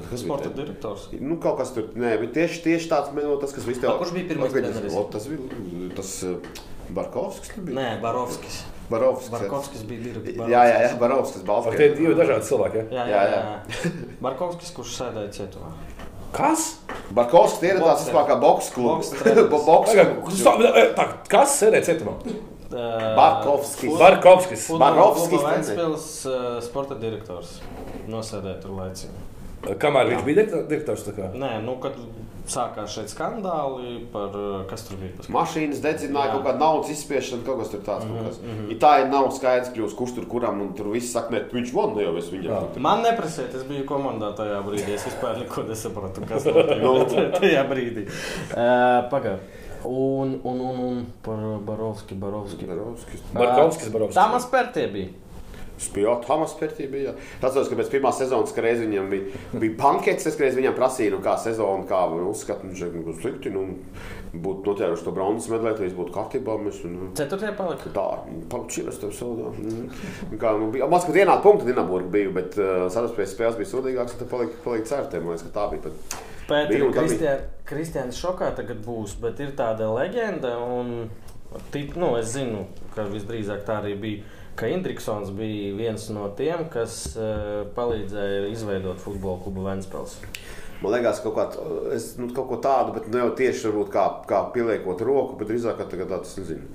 Kas Sporta bija? direktors. Nu, kaut kas tur, nē, bet tieši, tieši tāds, no, tas, kas viss A, kurš bija pirmais treneris? O, tas bija tas uh, Barkovskis. tur bija? Nē, Barovskis. Barovskis. jā. Barkovskis bija direktors. Jā, jā, jā, Barovskis. Ar Balskis. tie divi dažādi cilvēki. Ja? Jā, jā, Jā, jā. Barkovskis, kurš sēdēja cietumā. Kas? Barkovskis ieradās vispār kā boks Boks klubs. boks klubs. kas sēdēja cietumā? Barkovskis. Barkovskis. Barovskis Ventspils sporta direktors. Nosēdēja tur laicīgi. Kamēr viņš bija direktor- direktors? Nē, nu, kad sākās šeit skandāli par uh, kas tur bija. tas- Mašīnas dedzināja Jā. kaut kāda naudas izspiešana, kaut kas tur tāds. Mm Mhm, -hmm. Ja tā ir nav skaidrs, kļūst, kurš tur kuram, un tur viss saka, ne, viņš man ne jau es viņam. Jā. Man neprasīja, es biju komandā tajā brīdī. Es vispār neko nesapratu, kas notiek tajā brīdī. Uh, Pagaidām. Un, un, un, un par Barovski, Barovski. Barovskis. Barkovskis, Barovskis. Tamas Pērtie bija. Spējot, Hamas pērtī bija. Tas atceros, ka pēc pirmās sezonas, kad reiz viņam bija, bija pankets, es reiz viņam prasīju, nu, kā sezona, kā uzskatu, viņš ir nu, slikti, nu, būtu noķēruši to bronzas medaļu, viss būtu kārtībā. Mēs, nu, Ceturtajā palika. Tā, palčīras tev saudā. Kā, nu, bija, man skatījās, ienāca punkti Dinaburga biju, bet uh, sadarbspējas spēles bija sodīgākas, un tad palika, palika certē, man liekas, ka tā bija. Bet... Bija bija. Kristiāns šokā tagad būs, bet ir tāda leģenda, un tit, nu, es zinu, ka visdrīzāk tā arī bija. Ka Indriksons bija viens no tiem, kas uh, palīdzēja izveidot futbola klubu Vēnspils. Man liekas, kaut, kā, es, nu, kaut ko tādu, bet ne jau tieši varbūt kā, kā pieliekot roku, bet drīzāk kā tagad tāds, nezinu.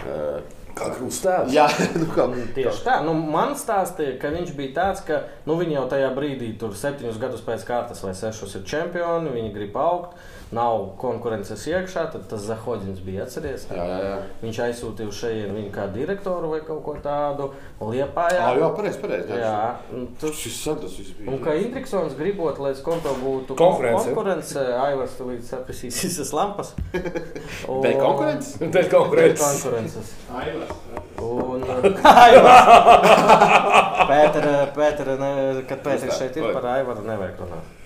Uh, Kā krustēvs? Jā, nu, kā, Tieši tā, nu, man stāstīja, ka viņš bija tāds, ka nu, viņi jau tajā brīdī, tur septiņus gadus pēc kārtas vai sešus ir čempioni, viņi grib augt, nav konkurences iekšā, tad tas Zahodins bija atceries. jā, jā, jā. Viņš aizsūtīja uz šejienu viņu kā direktoru vai kaut ko tādu, Liepājā. Jā, jā pareizi, pareizi. jā. un tur- Šis sen tas viss bija. Un kā Intriksons gribot, lai skonto būtu Konkurence. konkurence Aivars tu līdz saprisīs visas lampas. Un- Dēļ konkurences? Dēļ Dēļ konkurences. konkurences. Aivars. Un. Pētera, Pētera, ne, kad Pēters šeit ir par Aivaru, nevajag runāt.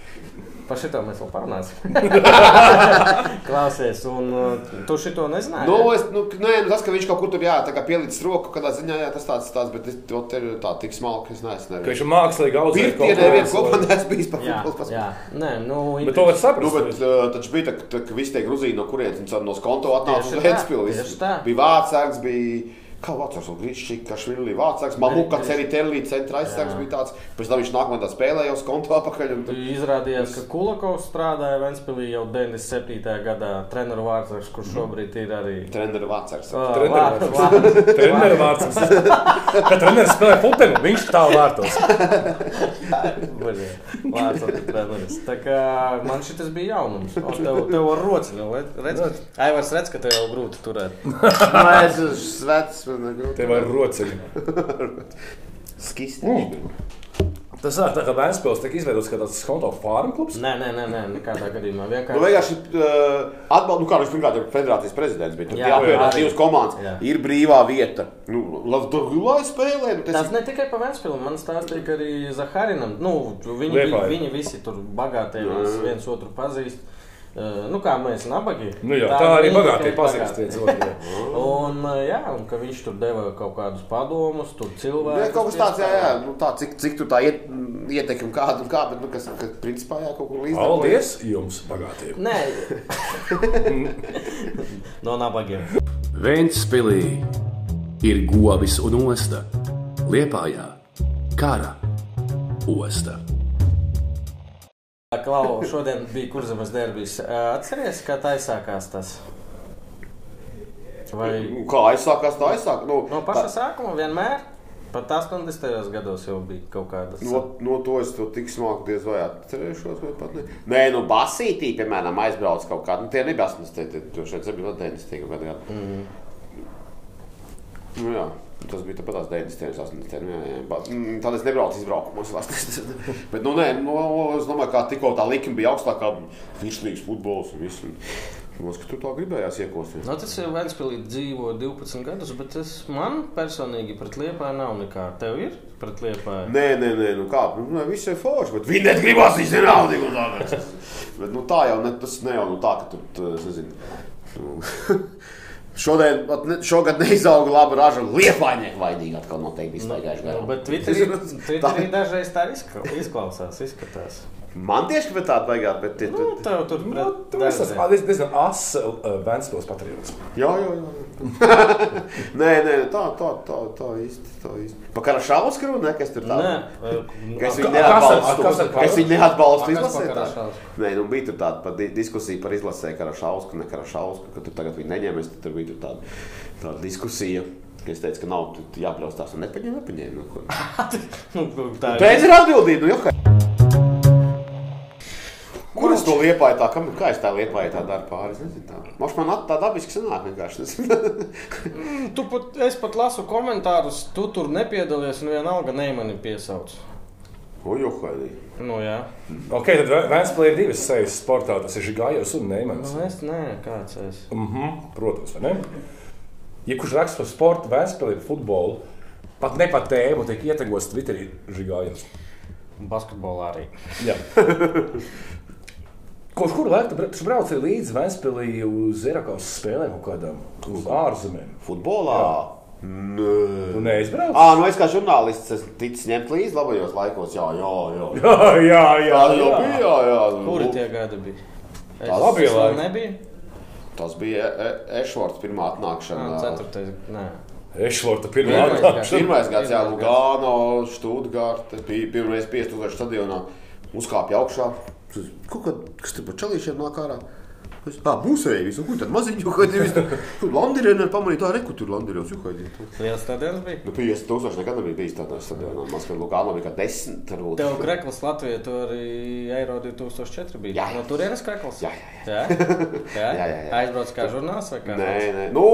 Par šito mēs vēl parunāsim. Klausies, un uh, tu šito nezināji? Nu, es, nu, nē, nu, tas, ka viņš kaut kur tur jā, tā kā pielicis roku, kādā ziņā, jā, tas tāds, tāds bet es, to te ir tā tik smalki, ka es neesmu. Ka viņš ir mākslīgi audzējis. Pirtienē viens kopā neesmu bijis par futbolu. jā. Nē, nu, Bet to var Nu, saprast. bet uh, taču bija tā, tā, ka visi tie grūzīni, no kurienes no skonto atnāca uz Ventspili. tieši tā. Bija vārdsargs, bija. Kā vārdsargs, Grīsčīks, Kašvili, vārdsargs, Mamuka, Ceritellī, centra aizsargs bija tāds. Pēc tam viņš nākamajā spēlē jau skonto apakaļ. Un, Izrādījās, ka Kulakovs strādāja Ventspīlī jau 97. gadā. Treneru vārds, kurš šobrīd ir arī. Treneru vārdsargs. Ā, Treneru vārds- vārds. vārds- Treneru vārds. Kad treneris spēlē futbolu, viņš tālu vārtos. Vārds ir treneris. Tā kā man šis bija jaunums. O, tev, tev ar rociņu, redz? Aivars redz, ka tev jau grūti turēt. Nē, es esmu vecs. Ir grūti. Tev ir rociņi. Skisti. Tas tā, tā kā Vēnspils tika izveidots kā tāds konto farm klubs. Nē, nē, nē, nē nekādā gadījumā. Nu, Vienkārši. vienkārši uh, atbalsta, nu, kā viņš pirmkārt ir federācijas prezidents, bet tur Jā, jāapvienot arī. divas komandas. Jā. Ir brīvā vieta. Nu, Lavdogulā spēlē. Nu, tas Tas ir ne tikai par Vēnspili, man stāstīja, ka arī Zaharinam, nu, viņi, Liepāja. viņi visi tur bagātie, viens, viens otru pazīst. Nu, kā mēs nabagi. Nu, jā, tā arī viņi bagātie pazīst bagātie. viens otru. Un, jā, un ka viņš tur deva kaut kādus padomus, tur cilvēku. kaut kas tāds, jā, jā. Nu, tā, cik, cik tur tā iet, ietekme kāda un kā, bet, nu, kas, kas principā, jā, kaut kur līdz. Paldies jums, bagātiem! Nē, no nabagiem. Ventspilī ir govis un osta, Liepājā kara osta. Klau, šodien bija kurzemes derbijas. Uh, Atceries, kā tā aizsākās tas? Vai Nu, Kā aizsākās, tā aizsākās. Nu, no paša sākuma vienmēr? Pat 80. gados jau bija kaut kādas. No, no to es to tik smalki diez vai atcerēšos. vai pat Ne. Nē, nu, basītī, piemēram, aizbrauc kaut kādā. Nu, tie nebija 80. Tur šeit bija 90. kaut kādā. Mm. Nu, jā. Tas bija tāpat tās 90. un 80. Jā, jā. Ba- mm, Tad es nebraucu izbraukumos. Bet, nu, nē, nu, es domāju, ka tikko tā likme bija augstākā, virslīgas futbols un viss. Mums, ka tur tā gribējās iekosties. Nu, tas ir Vēnspīlī dzīvo 12 gadus, bet es, man personīgi pret Liepāju nav nekā. Tev ir pret Liepāju? Nē, nē, nē, nu kā, nu, viss ir forši, bet viņi negribas, un tā. bet, nu, tā jau ne, tas ne jau nu, tā, ka tur, tu, es nezinu. Nu, Šodien, pat ne, šogad neizauga laba raža, liepainieku vainīgi atkal noteikti iztaigājuši Nu, garām. bet Twitterī, Twitterī dažreiz tā izkla- izklausās, izskatās. Man tieši ka tāda baigāt, bet tie, Nu, tu, tev tur Nu, pret tas diez- diezgan asa uh, Vēnspils patriots. jā, jā, jā. nē, nē, tā, tā, tā, tā īsti, tā īsti. Pa Karašausku runa, ne, kas tur tā? Nē, Ka es viņu neatbalstu. Ka es viņu neatbalstu izlasē. Nē, nu bija tur tāda pa di diskusija par izlasē Karašausku, ne Karašausku, ka tur tagad viņi neņēma, es tur bija tur tāda, tāda diskusija. ka Es teicu, ka nav jābrauc tās un nepaņēma, nepaņēma. Nu. Nu, tā Pēc ir atbildība, nu, jo, es to liepāju tā, kam, kā es tā liepāju tā daru pāri, es nezinu tā. Moš man at- tā dabiski sanāk vienkārši. nezinu. Tu pat, es pat lasu komentārus, tu tur nepiedalies un vienalga neimani piesauc. O, jo, haidī. Nu, jā. Ok, tad Vē- Vēnspilī ir divas sejas sportā. Tas ir Gājos un Neimans. Nu, es nē, kāds es. Mm -hmm, protams, vai ne? Ja kurš raksta par sportu, Vēnspilī, futbolu, pat ne par tēmu, tiek ietegots Twitterī Gājos. Basketbolā arī. Jā. Kopš kura laika tu bra- tu brauci līdzi Vēnspilī uz Eiropas spēlēm kaut kādām ārzemēm? Futbolā? Nē. Tu neizbrauc? Ā, nu es kā žurnālists esmu ticis ņemt līdzi labajos laikos. Jā, jā, jā. Jā, jā, jā. Tā jau bija, jā, jā. Kuri tie gadi bija? Es Tā labie es vēl laiki. nebija. Tas bija E- Ešvorts pirmā atnākšana. Nā, ceturtais. Nē. Ešvorta pirmā atnākšana. Pirmais gads, jā, Lugano, Štūtgārta, pirmais 5000 stadionā, uzkāpja augšā. Kaut kā, kas tur pa čelīšiem nāk ārā? Es, tā, mūsēji visu, kur tad maziņu, ko tev visu. Tur Landirēnē pamanīja, tā reku tur Landirēns, jo haidīja. Liels stadions bija. Nu, 50 tūkstoši nekad nebija bijis tādā stadionā. Man skatās, Lukāna bija kā 10, varbūt. Tev Krekls Latvijā tur arī Eiro 2004 bija. Jā, jā. No turienes Krekls? Jā, jā, jā. jā? Jā, jā, jā. Aizbrauc kā žurnāls vai kā? Nē, nē, nu,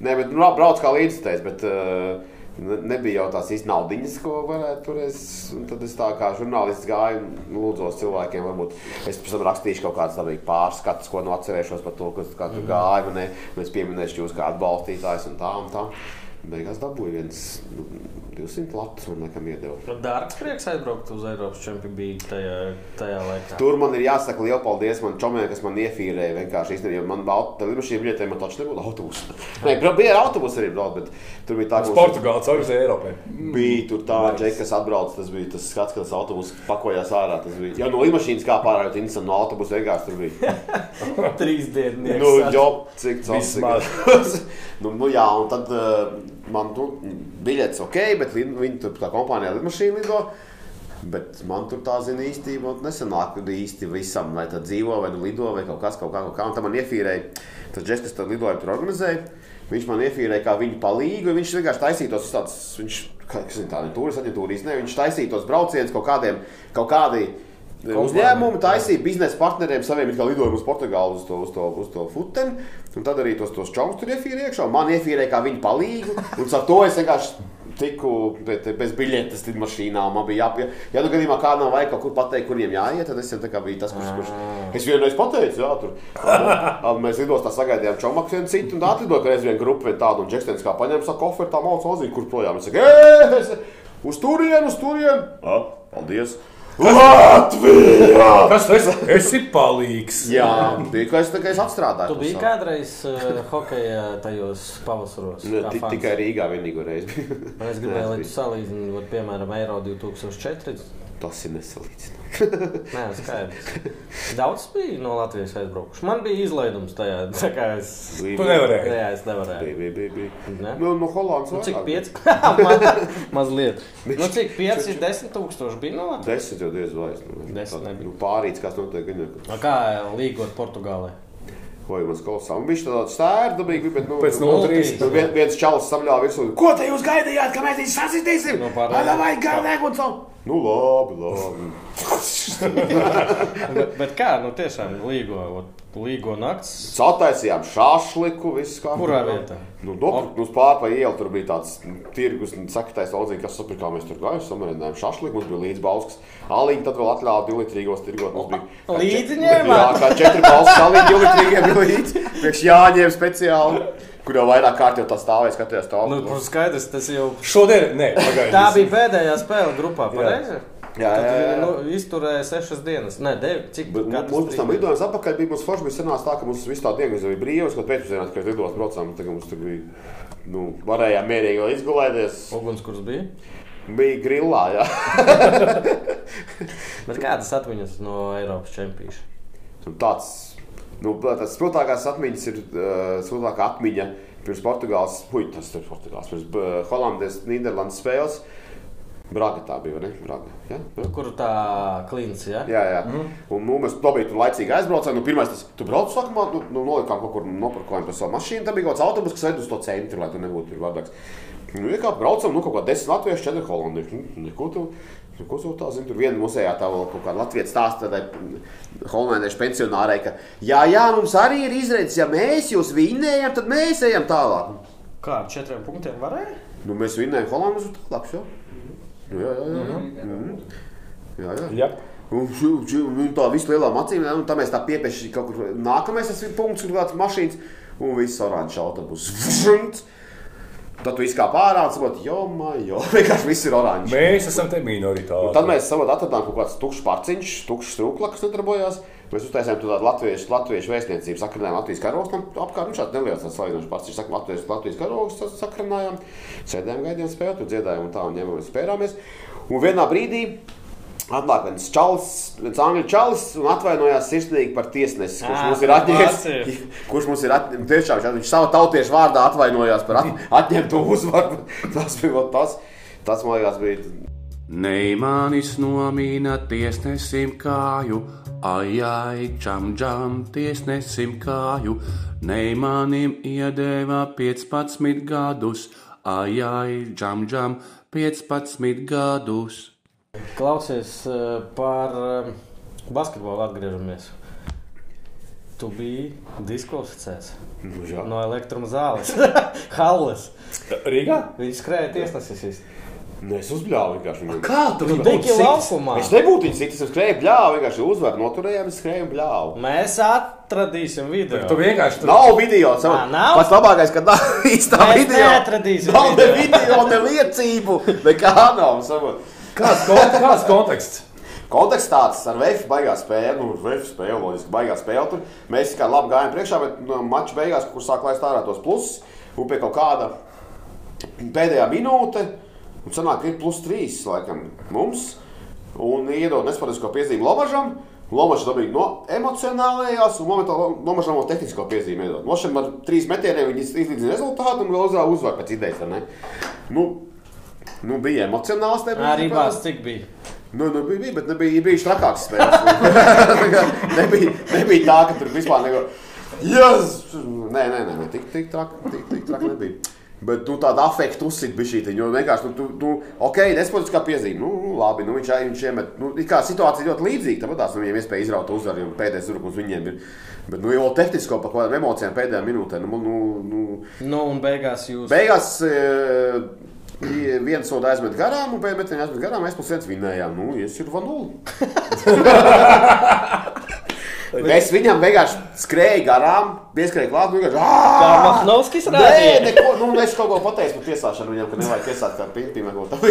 nē, bet nu, brauc kā līdzstājs, bet uh, nebija jau tās īsti naudiņas, ko varētu turēt. Un Tad es tā kā žurnālists gāju, nu, lūdzos cilvēkiem, varbūt es pēc tam rakstīšu kaut kādas pārskatus, ko nu atcerēšos par to, kas kā tur gāja. Man, ne, un es pieminēšu jūs kā atbalstītājs un tā un tā. Beigās dabūju viens nu, 200 latus un nekam iedeva. Nu, Dārgs prieks aizbraukt uz Eiropas čempionātu tajā, tajā laikā. Tur man ir jāsaka liels paldies man čomiem, kas man iefīrēja. Vienkārši īstenībā, jo man bija lidmašīna biļete, man taču nebūtu autobusu. Nē, bija autobusu arī braukt, bet tur bija tā, Uz ka mums Portugāles caurus Eiropai. bija tur tā džeka, kas atbrauc. Tas bija tas skats, kad tas autobus pakojās ārā. Tas bija jau no lidmašīnas kā pārā, jo interesanti no autobusa vienkārši tur bija. Trīs dienas. Nu, jo, cik tas Vismaz. nu, nu, jā, un tad uh, man tur biļets ok, bet viņi tur tā kompānijā lidmašīna lido. Bet man tur tā zina īstenībā nesanāk īsti visam, vai tā dzīvo, vai nu lido, vai kaut kas, kaut kā, kaut kā. Un tam man iefīrēja, tas džeks, kas tad lidoja, tur organizēja. Viņš man iefīrēja kā viņa palīgu, viņš vienkārši taisītos uz tādas, viņš, kā, ir tāda turis aģentūras, ne, viņš taisītos braucienus kaut kādiem, kaut kādi uzņēmumi, taisīja biznesa partneriem saviem kā lidojumu uz Portugālu uz to, uz to, uz to futeni. Un tad arī tos, tos čaumus tur iefīrēja iekšā. un Man iefīrēja kā viņa palīgu, un ar to es vienkārši tiku bez biļetes lidmašīnā. Man bija jāpie... Ja nu gadījumā kādam vajag kaut kur pateikt, kur viņiem jāiet, tad es jau tā kā biju tas, kurš. kurš... Es vienreiz pateicu, jā, tur. Ā, Mēs lidostā sagaidījām čomaku vienu citu, un tā atlidoja, ka reiz viena grupa vien tādu, un Džekstens kā paņēma savu koferu, tā māca ozīm, kur projām. Es saku, es- uz turienu, uz turienu! Ā, Paldies! Latvijā! Kas tas ir? Esi palīgs. Jā, bija, ka es, es atstrādāju. Tu biji kādreiz uh, hokeja tajos pavasaros. Ne, kā ti- fans? Tikai Rīgā vienīgo reizi. Es gribēju, lai tu salīdzini, vat, piemēram, Eiro 2004. Tas ir nesalīdzināms. Nē, skaidrs. Daudz bija no Latvijas aizbraukuši. Man bija izlaidums tajā. Tā kā es. Tu nevarēji. Jā, es nevarēju. Bija, bija, bija. bija. Ne? Nu, no Holandas Nu, cik pieci? Ma- Mazliet. Nu, cik pieci ir desmit tūkstoši bija no Latvijas? Desmit jau diez vai. Nu, Desmit tā- nebija. nu, pārīts, kas notiek. Nu, Kā līgot Portugālē? Ko jau mums klausās? Un viņš tādā stēra dabīgi, bet, nu, Pēc nu, 0-3. nu, vien, viens čalis samļāva virsū. Ko te jūs gaidījāt, ka mēs viņus sasitīsim? Nu, pārējie. vai gādēt un savu? Nu, labi, labi. Bet, bet kā, nu tiešām līgo, ot, līgo nakts. Sataisījām šāšliku, viss kā. Kurā vietā? Nu, nopirkt, mums pāri pa ielu tur bija tāds nu, tirgus, un saktais audzīgi, kas sapirkām, mēs tur gājām, samērījām šašliku, mums bija līdz balsks. Alīņi tad vēl atļāva divlitrīgos tirgot. Mums bija kā Līdzi ņēmāt? Jā, kā četri balsks alīņi divlitrīgiem bija līdzi. Priekš jāņem speciāli, kur jau vairāk kārt jau tā stāvēja, skatījās tā. Nu, skaidrs, tas jau. Šodien, nē, Tā pagaidām. bija pēdējā spēle grupā, pareizi? Jā, Tad jā, jā. Nu, izturēja sešas dienas. Nē, devi. Cik katrs mums pēc tam lidojums atpakaļ bija mums forši, bija sanāca tā, ka mums visu tā dienu bija brīvs, kad pēcpusdienā, kad lidos braucām, tagad mums tur bija, nu, varējām mierīgi izgulēties. Ugunskurs bija. Bija grillā, jā. Bet kādas atmiņas no Eiropas čempionāta? Tāds, nu, tas spilgtākās atmiņas ir uh, spilgtākā atmiņa pirms Portugāles, puj, tas ir Portugāles, pirms uh, Holandes, Nīderlandes spēles. Braga tā bija, ne? Braga. Ja? Ja? Kur tā klīns, ja? Jā, jā. Mm. Un nu, mēs to brīdi laicīgi aizbraucām. Nu, pirmais, tas, tu brauc sākumā, nu, nu nolikām kaut kur nopirkojām par savu mašīnu. Tad bija kaut kāds autobus, kas ved uz to centru, lai tu nebūtu tur vardāks. Nu, ja kā braucam, nu, kaut kā desmit latviešu, četri holandieši. Nu, neko tu, neko tu tā zini. Tur viena musējā tā vēl kaut kāda latviešu stāsta tādai holandiešu pensionārai, ka, jā, jā, mums arī ir izredzes, ja mēs jūs vinnējam, tad mēs ejam tālāk. Kā ar četriem punktiem varēja? Nu, mēs vinnējam Holandas uz tālāk, jau. Nu, jā, jā, jā. jā. Mm. jā, jā. Jā. Un un tā visu lielām acīm, un tā mēs tā piepieši kaut kur nākamais tas ir punkts, kur kāds mašīnas, un viss oranžs autobus. Tad tu izkāp ārā un saproti, jo, jo, vienkārši viss ir oranžs. Mēs esam te minoritāri. Un tad mēs savā atradām kaut kāds tukšs parciņš, tukšs strūkla, kas nedarbojās. Mēs uztaisījām to tādu latviešu, latviešu vēstniecību, sakrinājām Latvijas karogu. Apkārt nu, šāds neliels salīdzinošs parciņš, sakām, Latvijas, Latvijas karogu sakrinājām. Sēdējām, gaidījām spēli, tur dziedājām un tā, un ņēmāmies, spērāmies. Un vienā brīdī Atnāk viens čalis, viens angļu čalis un atvainojās sirsnīgi par tiesnesi, kurš Ā, mums ir atņēmis. Kurš mums ir atņēmis, tiešām viņš- viņš savu tautiešu vārdā atvainojās par at, atņemto uzvaru. Tas bija tas, tas man liekas, bija. Neimānis nomīna tiesnesim kāju, Ai, ai, čam, čam, tiesnesim kāju, neimanim iedēvā 15 gadus. Ai, ai, čam, čam, 15 gadus. Klausies eh, par eh, basketbolu atgriežamies. Tu biji diskvalificēts Nu, no elektruma zāles, Halles. Rīgā? Viņš skrēja tiesnesis. Nu, es uzbļāvu vienkārši. Kā tu biji laukumā. Es nebūtu viņu citis, es skrēju bļāvu, vienkārši uzvaru noturējām, es skrēju bļāvu. Mēs atradīsim video. Tu vienkārši tur Nav video, savu. Ā, nav? Pats labākais, ka nav īstā Mēs video. neatradīsim Nav ne video. video, ne liecību, nekā nav. Savu. Kāds, kon kāds konteksts? Konteksts tāds ar Vēju baigā spēle, nu, Vēju spēle, loģiski, baigā spēle. Tur mēs kā labi gājām priekšā, bet no mača beigās, kur sāk laist ārā tos plusus, un pie kaut kāda pēdējā minūte, un sanāk, ir plus trīs, laikam, mums, un iedod nespēcisko piezīmi Lomažam. Lomačs dabīja no emocionālajās, un momentā Lomačam no tehnisko piezīmi iedod. Mošam ar trīs metieniem viņi izlīdzina rezultātu un vēl uzvar uzvar pēc idejas? Nu, nu bija emocionāls. tajā brīdī, Arī bāzes cik bija. Nu, nu, bija, bija, bet nebija, bija trakāks spēles. Nebija, nebija tā, ka tur vispār neko. Yes! Nē, nē, nē, tik, tik traki tik, tik trak nebija. Bet nu, tāda afekta uzsita bija šī. Jo vienkārši, nu, tu, tu, ok, despotiskā piezīme. Nu, nu, labi, nu, viņš, viņš iemet. Nu, kā situācija ļoti līdzīga. Tāpat tās nu, viņiem iespēja izraut uzvaru, jo pēdējais durkums viņiem ir. Bet, nu, jau tehnisko par kādām emocijām pēdējā minūtē. Nu, nu, nu, Nu, un beigās jūs. Beigās e, viens soda aizmet garām, un pēc tam aizmet garām. Mēs plus viens vinējām. Nu, es ir vanuli. Es viņam vienkārši skrēju garām, pieskrēju klāt, un vienkārši Kā Mahnovskis Nē, rādīja. neko, nu, es kaut ko pateicu par tiesāšanu viņam, ka nevajag tiesāt kā pimpīm vai ko tādu.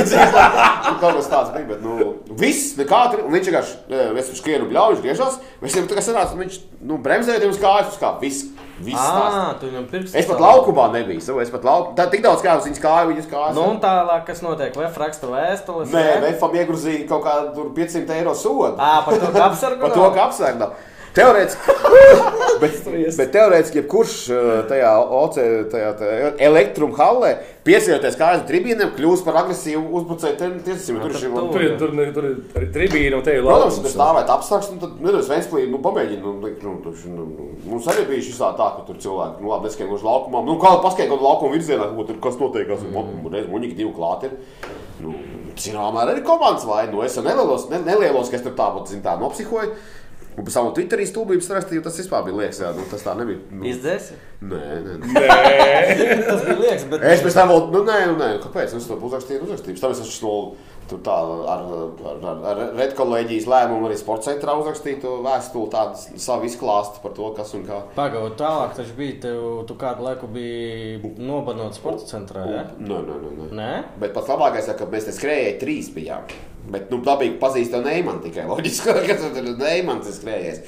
Kaut kas tāds bija, bet, nu, viss, nekā un viņš vienkārši, es uz skrienu bļauju, viņš griežās, mēs viņam tā kā sanāca, un viņš, nu, bremzēja uz kājas, uz kā, viss, viss pirks. Es pat laukumā nebiju, savu, es pat laukumā, tā tik daudz kā uz viņas kāju, viņas kājas. Nu, un tālāk, kas notiek? Vai raksta vēstules? Nē, Vēfam iegrozīja kaut kādu tur 500 eiro sodu. Ā, par to, ka apsargu. Par to, ka apsvērta. Teorētiski, bet, bet teorētiski, jebkurš uh, tajā, OC, tajā, tajā elektruma hallē, piesiejoties kājas tribīniem, kļūst par agresīvu uzbrucēju tiesību. Tur Tur ir, tur, ir- tur ir tribīna un te ir Protams, ja laukums. stāvēt apstākļus, nu, tad nedaudz Vēnspīlī, nu. Nu, likt, nu, tur, nu, nu, mums arī bija šis tā, ka tur cilvēki, nu, labi, neskrien uz laukumā. Nu, kā paskaidrot uz laukuma virzienā, ko tur kas notiek, kas mm. reiz muņīgi divi klāt ir. Nu, Zināmā mērā arī komandas vaina. Nu, es jau nelielos, ne, nelielos, ka es tur tāpat, tā nopsihoju. Un pēc tam no Twitterī stūbības rakstīju, tas vispār bija liekas, jā, nu, tas tā nebija. Nu, Izdzēsi? nē, nē, nē. Nē, Tas bija liekas, bet. Es pēc tam vēl, nu, nē, nu, nē, kāpēc? Es to uzrakstīju, uzrakstīju. Pēc tam es esmu tur tā ar, ar, ar, ar redkolēģijas lēmumu arī sporta centrā uzrakstīju to vēstuli, tādu savu izklāstu par to, kas un kā. Pagaidām, tālāk taču bija. Tev, tu kādu laiku biji nobanot sporta centrā. Ja? Nē, nē, nē. nē. Bet pats labākais ir, ka mēs te skrējēji trīs bijām. Bet, nu, dabīgi pazīstam Neimanu tikai loģiski, ka tur ir Neimans skrējies.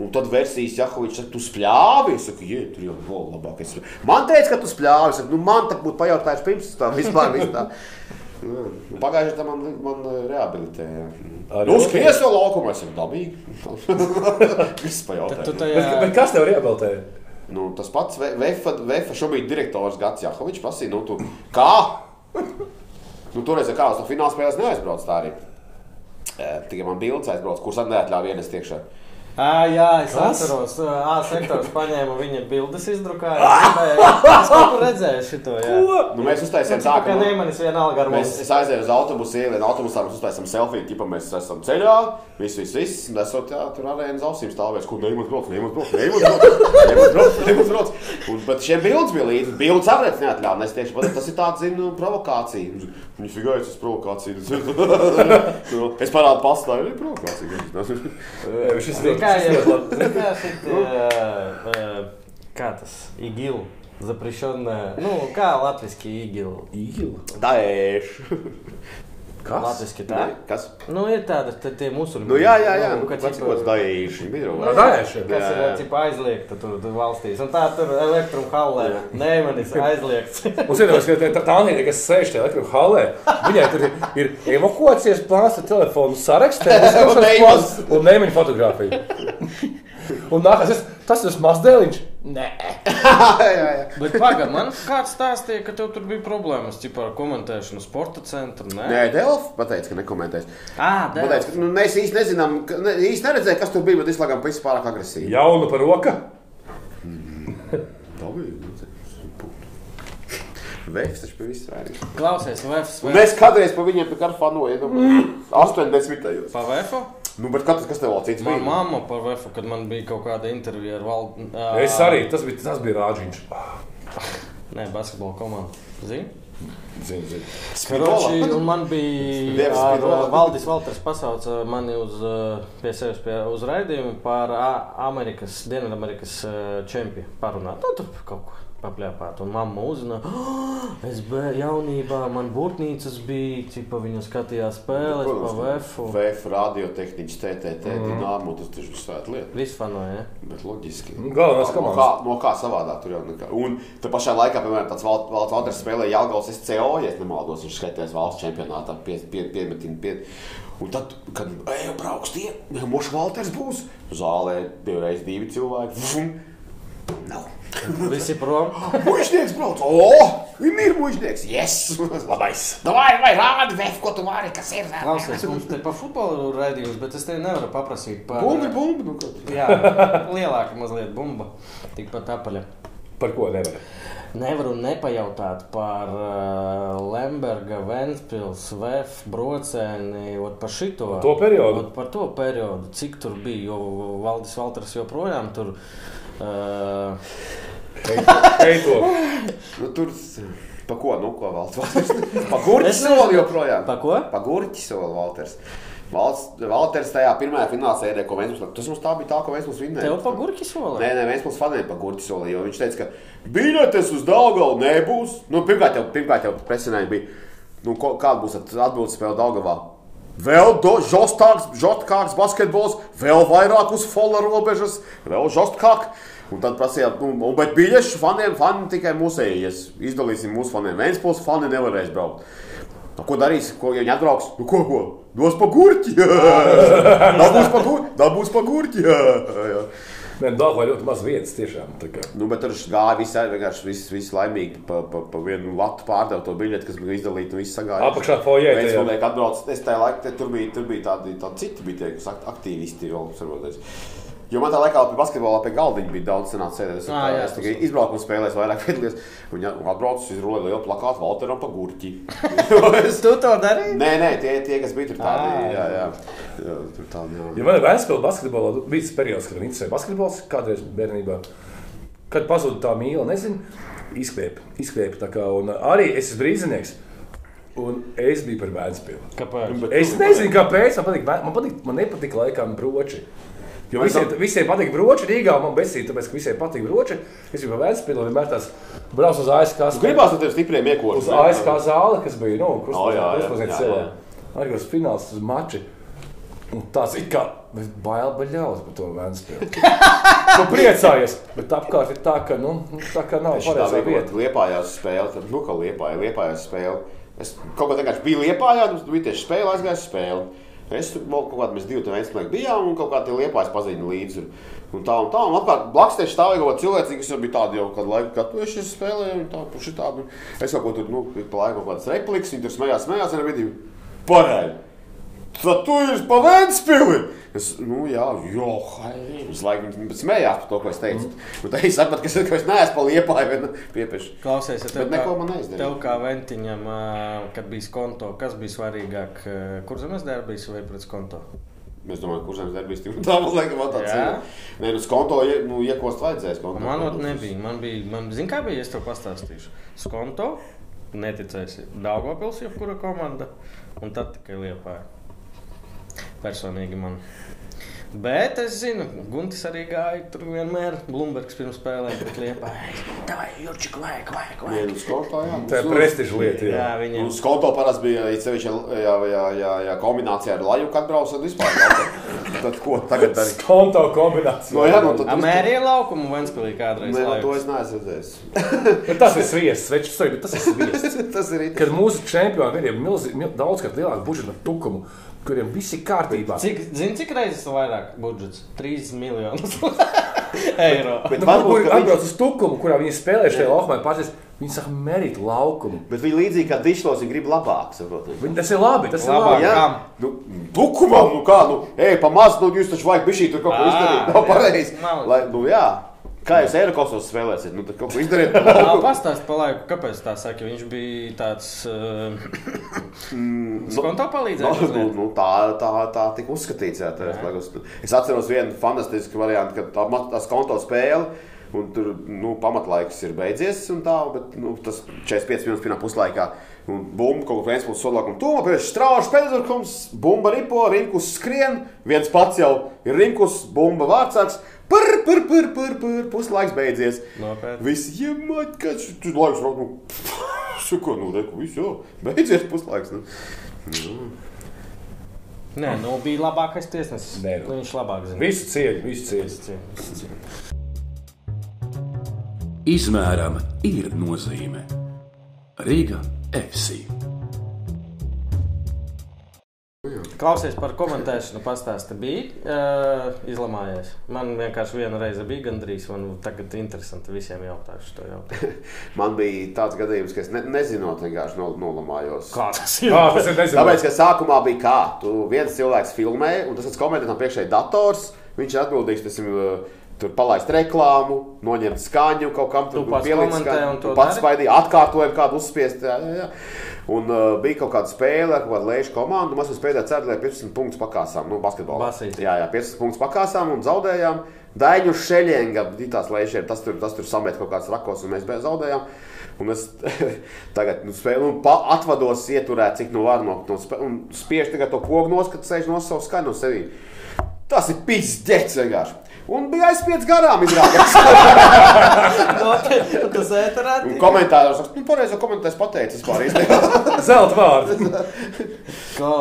Un tad versijas, ja viņš saka, tu spļāvi, es saku, jē, tur jau vēl labākais. Man teica, ka tu spļāvi, es saku, nu, man tā būtu pajautājis pirms tā vispār. Nu, Pagājušajā gadā man, man eh, rehabilitēja. Nu, ok. skries jau laukumā, es saku, dabīgi. Viss pajautāja. bet, tajā. bet kas tev iebiltē? Nu, tas pats Ve- Vefa, Vefa šobrīd direktors Gats Jahovičs prasīja, nu, tu kā? Nu, toreiz, kā uz to fināla spēles neaizbrauc tā arī. Tikai man bildes aizbrauc, kuras neatļāva ienes iekšā. À, jā, es Kas? atceros, A sektors paņēma viņa bildes, izdrakoja. Es kaut kur redzēju šo. Nu, mēs uztaisījām tā, ka nu, nemanis vienalga ar mēs, mums. es aizēju uz autobusu, ielēju autobusā, mēs uztaisījām selfiju, tipā mēs esam ceļā, viss, viss, viss, un esot, jā, tur arēnas ausīm stāvēs, kur neimot brauc, neimot brauc, neimot brauc, neimot brauc. Un, bet šiem bildes bija līdzi, bildes apredz neatļāva, es tieši pateicu, tas ir tāds, zinu, provokācija. Viņi figājas uz provokāciju. Nu, es parādu pastāvu, ir provokācija. Ну, э, э, Катас, ИГИЛ, запрещенная, ну, К, латвийский ИГИЛ. ИГИЛ? Даэш. Kas? Latviski tā? Kas? Nu, ir tāda, tad tie musulmaņi. Nu, jā, jā, jā. Nu, Nu, ka, tipa- ir daēš? Viņi bija Nu, jau. Daeši. Kas ir tipa, aizliegta tur, tur valstīs? Un tā tur elektrum hallē. Nē, man ir aizliegts. Mums ir tā, tā Anīte, kas sēž tajā elektrības halē. Viņai tur ir, evakuācijas plāns, ar telefonu sarakstē, Un neimaņa fotografija. Un nākas, es, tas ir tas mazdēliņš. Nē, jā, jā. bet pagaidi, man kāds stāstīja, ka tev tur bija problēmas ķipā, ar komentēšanu sporta centra. Nē, Nē, Delfa pateica, ka nekomentēs. ah, Pateica, ka, nu, mēs īsti nezinām, ka, ne, īsti neredzējām, kas tur bija, bet izslēgām pēc pārāk agresīvi. Jaunu par roka. Tā bija. Vēsts taču bija vērts. Klausies, Vēfs, mēs kādreiz pa viņiem tā kā fanojam. 80. Pa Vēfu? Nu, bet katrs, kas tev vēl cits Man bija? mamma par Vēfu, kad man bija kaut kāda intervija ar valdu. Es arī, tas bija, tas bija rāģiņš. Nē, basketbola komanda. Zini? Zini, zini. Karoči, man bija ar. Valdis Valters pasauca mani uz, uh, pie sevis pie, uz raidījumu par Amerikas, Dienvidamerikas uh, čempionu parunāt. Nu, tur kaut ko papļāpāt. Un mamma uzzināja, oh, es biju jaunībā, man burtnīcas bija, cipa viņa skatījās spēles pa vefu. VF, radiotehniķis, TTT, Mm. dināmu, tas taču ir svēta lieta. Viss fanoja, ja? Bet loģiski. Nu, galvenais no kā, komandas. no kā savādāk tur jau nekā. Un tā pašā laikā, piemēram, tāds Val- Valds Valters spēlēja Jālgavas SCO, ja es nemaldos, viņš skaitījās valsts čempionātā pie, pie, piemetina pie. Un tad, kad ejam brauks tie, Mošs Valters būs, zālē divreiz divi cilvēki. Nav. Visi prom. Mužnieks brauc! O, viņa ir mužnieks! Yes! Labais. Davai, vai rādi, vef, ko tu vari, kas ir? Klausies, mums te pa futbolu raidījums, bet es te nevaru paprasīt par... Bumbi, bumbi, nu ko? Jā, lielāka mazliet bumba. Tikpat apaļa. Par ko nevar? Nevaru nepajautāt par uh, Lemberga, Ventspils, Vēf, Brocēni, ot par šito. To periodu? Ot par to periodu, cik tur bija, jo Valdis Valters joprojām tur. Uh. Nu, tur pa ko, nu, ko Valters? Pa gurķi soli joprojām. Pa ko? Pa gurķi soli Valters. Valters tajā pirmajā finālā sēdē, ko Vēnspils. Tas mums tā bija tā, ko Vēnspils vinnēja. tev pa gurķi solē? Nē, nē, Vēnspils fanēja pa gurķi soli, jo viņš teica, ka biļetes uz Daugavu nebūs. Nu, pirmkārt jau, pirmkārt jau presinēja bija, nu, ko, kāda būs atbildes spēle Daugavā. Vēl žostāks, žostāks basketbols, vēl vairāk uz fola robežas, vēl žostāk. Un tad prasījām, nu, un, bet biļešu faniem, fani tikai mūsējies. Izdalīsim mūsu faniem. Vēnspils fani nevarēs braukt. Nu, ko darīs? Ko, ja viņi atbrauks? Nu, ko, ko? Dos pa gurķi! Dabūs pa gurķi! Dabūs pa gurķi! Dāvā ļoti maz vietas tiešām. Nu, bet tur gāja visi vienkārši viss, viss laimīgi pa, pa, pa vienu latu pārdevu to biļeti, kas bija izdalīta. Viss sagāja. Apakšā foijē Viens tajā. cilvēks atbrauc, es tajā laikā, tur bija, tur bija tādi, tādi citi bija tie, kas akt- aktīvisti vēl saprotais. Jo man tā laikā pie basketbolā pie galdiņa bija daudz senāts sēdēt. Es, tā, jā, es tikai izbraucu un spēlēju vairāk piedalījos. Viņa atbrauc, izrolēja lielu plakātu Valteram pa gurķi. Es- Tu to darīji? Nē, nē, tie, tie, kas bija tur tādi, Ā, jā, jā. jā tur tādi, jā. Ja man ir vēstures basketbolā, bija tas periods, kad man interesēja basketbols kādreiz bērnībā. Kad pazuda tā mīla, nezinu, izkvēpa. izkvēpa tā kā, un arī es esmu brīvzinieks. Un es biju par Vēnspili. Kāpēc? Es nezinu, kāpēc. Man, patīk, man, patīk, man nepatīk laikam broči. Jo visiem, visiem patīk broči Rīgā, man besīja, tāpēc, ka visiem patīk broči. Es par Vēnspili un vienmēr tās braucu uz ASK. Gribās no tev stipriem iekost. Uz ASK zāli, kas bija, nu, kurš O, jā, jā, uzpazīt jā, cilvēku. jā. Arī uz fināls uz mači. Un tāds ir kā, bet bail baļaus par to Vēnspili. Tu priecājies, bet apkārt ir tā, ka, nu, nu, tā kā nav pareizā vieta. liepājās spēle, tad, nu, kā liepājā, liepājās spēle. Es kaut kā vienkārši biju liepājā, tas bija tieši spēle, aizgāju uz spēli. Es tur kaut kādā mēs divi tam vienspēlēji bijām, un kaut kā tie liepājas pazīstami līdzi. Un tā un tā, un apkārt blakus tieši stāvēja kaut kāda cilvēka, kas jau bija tāda jau kādu laiku, kad es spēlēju, un tā, puši tādu. Es kaut ko tur, nu, pa laiku kaut kādas replikas, viņi tur smējās, smējās, un bija pareizi. Tad tu esi pa Vēnspili! Es, nu, jā, jo, es laikam smējās par to, ko es teicu. Mm. Un tā es sapratu, ka es, ka es neesmu pa liepāju, viena piepieši. Klausies, ja tev, Bet neko man neizdarīja. tev kā ventiņam, kad bija skonto, kas bija svarīgāk? Kur zemes derbijas vai pret skonto? Es domāju, kurš zemes darbības tur tā, man tāds Jā? ir. Nē, nu, skonto, ie- nu, iekost vajadzēs. Konto, Man konto. ot nebija. Man bija, man, zin kā bija, es tev pastāstīšu. Skonto, neticēsi, Daugavpils, jebkura komanda, un tad tikai liepāja. Personīgi man. Bet es zinu, Guntis arī gāja tur vienmēr. Blūmbergs pirms spēlēm pret liepāju. Tā vai Jurčik, vajag, vajag, vajag. nu, skonto, jā. Tā ir prestiža lieta. Jā, Jā. viņiem. Nu, skonto parasti bija, ja sevišķi, jā, jā, jā, jā, kombinācijā ar laju, kad brauc, tad vispār. Tad, tad ko tagad darīt? Konto kombinācija. No, jā, nu, tad Amērija laukumu Ventspilī kādreiz. Nē, no, to es neesmu redzējis. Bet Tas ir sviests, večs, sorry, bet tas ir sviests. Tas ir it. Kad mūsu čempioni vieniem milzīgi, mil, daudzkārt lielāku budžetu par tukumu, kuriem viss ir kārtībā. Cik, zini, cik reizes vairāk budžets? 3 miljonus. eiro. Bet Nu, varbūt, viņš- atbrauc uz tukumu, kurā viņi spēlē šajā laukumā, pārsties, viņi saka, merīt laukumu. Bet viņi līdzīgi kā dišlos, viņi grib labāk. saproti? Viņi, tas ir labi, tas ir Labāk. labi. Jā, nu, tukumam, nu kā, nu, ej, pamaz, nu, jūs taču vajag bišķīt tur kaut ko izdarīt. Nav pareizi. Nu, jā. Kā jūs Eiropasos spēlēsiet? Nu, tad kaut ko izdariet. Pastāstiet par laiku, kāpēc tā saka. Viņš bija tāds uh, skonto Nu, palīdzējis. nu, nu, tā, tā, tā tika uzskatīts. Jā, tā, jā. Es atceros vienu fantastisku variantu, kad tā, tās konto spēle. Un tur nu, pamatlaiks ir beidzies, un tā, bet nu, tas 45 minūtes pirmā puslaikā. Un bumba kaut kādā veidā solā, un to pēc strāžas pēdējais, bumba ripo, rinkus skrien, viens pats jau ir rinkus, bumba vārdsargs. Pur, pur, pur, pur, pur, puslaiks beidzies. Nopietni. Visi iemāķi, ka šis laiks rāk, nu, sako, nu, reku, viss jau, beidzies puslaiks. Nu. Nē, nu bija labākais tiesnesis. Nē, nu. Viņš labāk zina. Visu cieņu, visu cieņu. Visu cieņu. Izmēram ir nozīme. Rīga FC. Klausies par komentēšanu, pastāsti, bija uh, izlamājies. Man vienkārši viena reize bija gandrīz, un tagad interesanti visiem jautāšu to jautājumu. Man bija tāds gadījums, ka es ne, nezinot, vienkārši nol, nolamājos. Kā tas ir? Kā tas ir? Nezinu. Tāpēc, ka sākumā bija kā, tu viens cilvēks filmē, un tas komentē tam priekšēji dators, viņš ir atbildīgs, tas ir. Tur palaist reklāmu, noņemt skaņu, kaut kam Tu tur pielikt skaņu, pats dari? spaidīji, atkārtojumu kādu uzspiest. Jā, jā, jā. Un uh, bija kaut kāda spēle, kaut kāda leģenda komanda, mēs spēlējām lai 15 punktus pakāsām, nu, basketbolā. Basīt. Jā, jā, 15 punktus pakāsām un zaudējām. Daņu šeļienga, tās leģendas, tas tur, tas tur samet kaut kāds rakos, un mēs zaudējām. Un es tagad nu, spēju, nu, pa- atvados, ieturēt, cik nu var no, no spēles, un spiež tagad to pogu nos, kad sēž no savu skaņu no sevis. Tas ir pizdzēts vienkārši. Un bija aizspiedz garām, izrādās. Tas ēterā. Un komentāros, nu, pareizi, komentēs pateicis, vispār īstenībā. Zelta vārds. Ko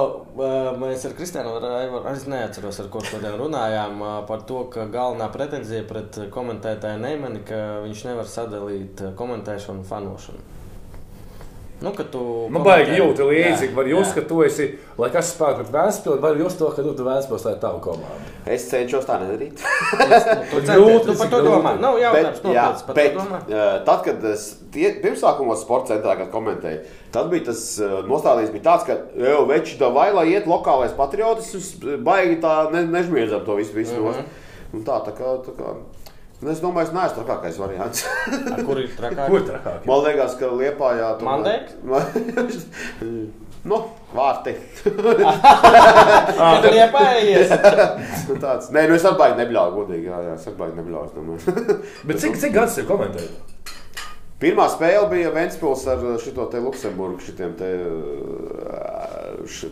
mēs ar Kristiānu Raivaru, es neatceros, ar ko šodien runājām, par to, ka galvenā pretenzija pret komentētāju Neimani, ka viņš nevar sadalīt komentēšanu un fanošanu. Nu, ka tu Man baigi jūti līdzi, Jā, var jā. just, ka tu esi, lai kas spēlē pret Vēnspili, var just to, ka nu, tu Vēnspils tā ir tava komanda. Es cenšos tā nedarīt. Tu Grūti, centies, tu tas par ir to domā. Nav jautājums, jā, nopietns par to bet, domā. uh, tad, kad es tie- pirmsākumos sporta centrā kad komentēju, tad bija tas nostādījums, bija tāds, ka jau veči tā vai lai iet lokālais patriotis, baigi tā ne, nežmiedzam to visu. visu mm -hmm. Un tā, tā kā, tā kā. Un Es domāju, es neesmu trakākais variants. A, Kur ir trakāk? Kur trakāk? Man liekas, ka Liepā jā, Mandēks? nu, vārti. Tur iepējies. Nu, tāds. Nē, nu es atbaidu nebļauju, godīgi. Jā, jā, es atbaidu domāju. Bet cik, cik gadus ir komentējis? Pirmā spēle bija Ventspils ar šo te Luksemburgu, šitiem te. uh, š-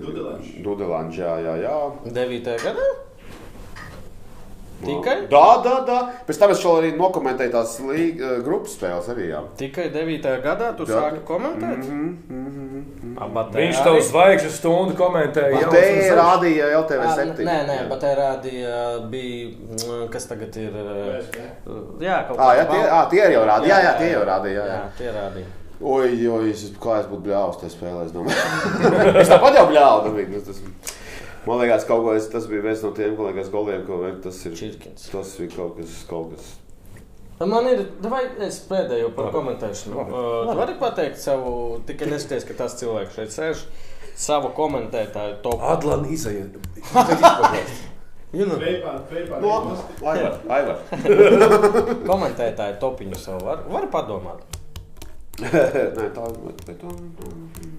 Dudelanš. Dudelanš, jā, jā, jā. 9. gadā? Tikai? Jā, jā, jā. Pēc tam es arī nokomentēju tās līga, grupas spēles arī. Jā. Tikai 9. gadā tu Jā. sāki komentēt? Abatē Viņš arī? tev zvaigžņu stundu komentēja. Te rādīja LTV Ā, 7. Nē, nē, Jā. bet tā rādīja, bija, mm, kas tagad ir. PSG. Jā, kaut Ā, jā, kāds tie, ā, tie arī jau rādīja. Jā, jā, tie jau rādīja. Jā, Jā, jā. tie rādīja. Oi, oi, es, kā es būtu bļāvis tajā spēlē, es domāju. es tāpat jau bļāvu. Nu, Man liekas, es, tas bija viens no tiem, liekas, goliem, ko veikt. Tas ir Čirkins. Tas bija kaut kas, kaut kas. Man ir, vai es pēdējo par Labi. komentēšanu. Labi. Uh, Tu vari pateikt savu, tikai neskaties, ka tas cilvēks šeit sēž, savu komentētāju topu. Adlan izaiet. Aivar, Aivar. Komentētāju topiņu savu var, var padomāt. Nē, tā ir.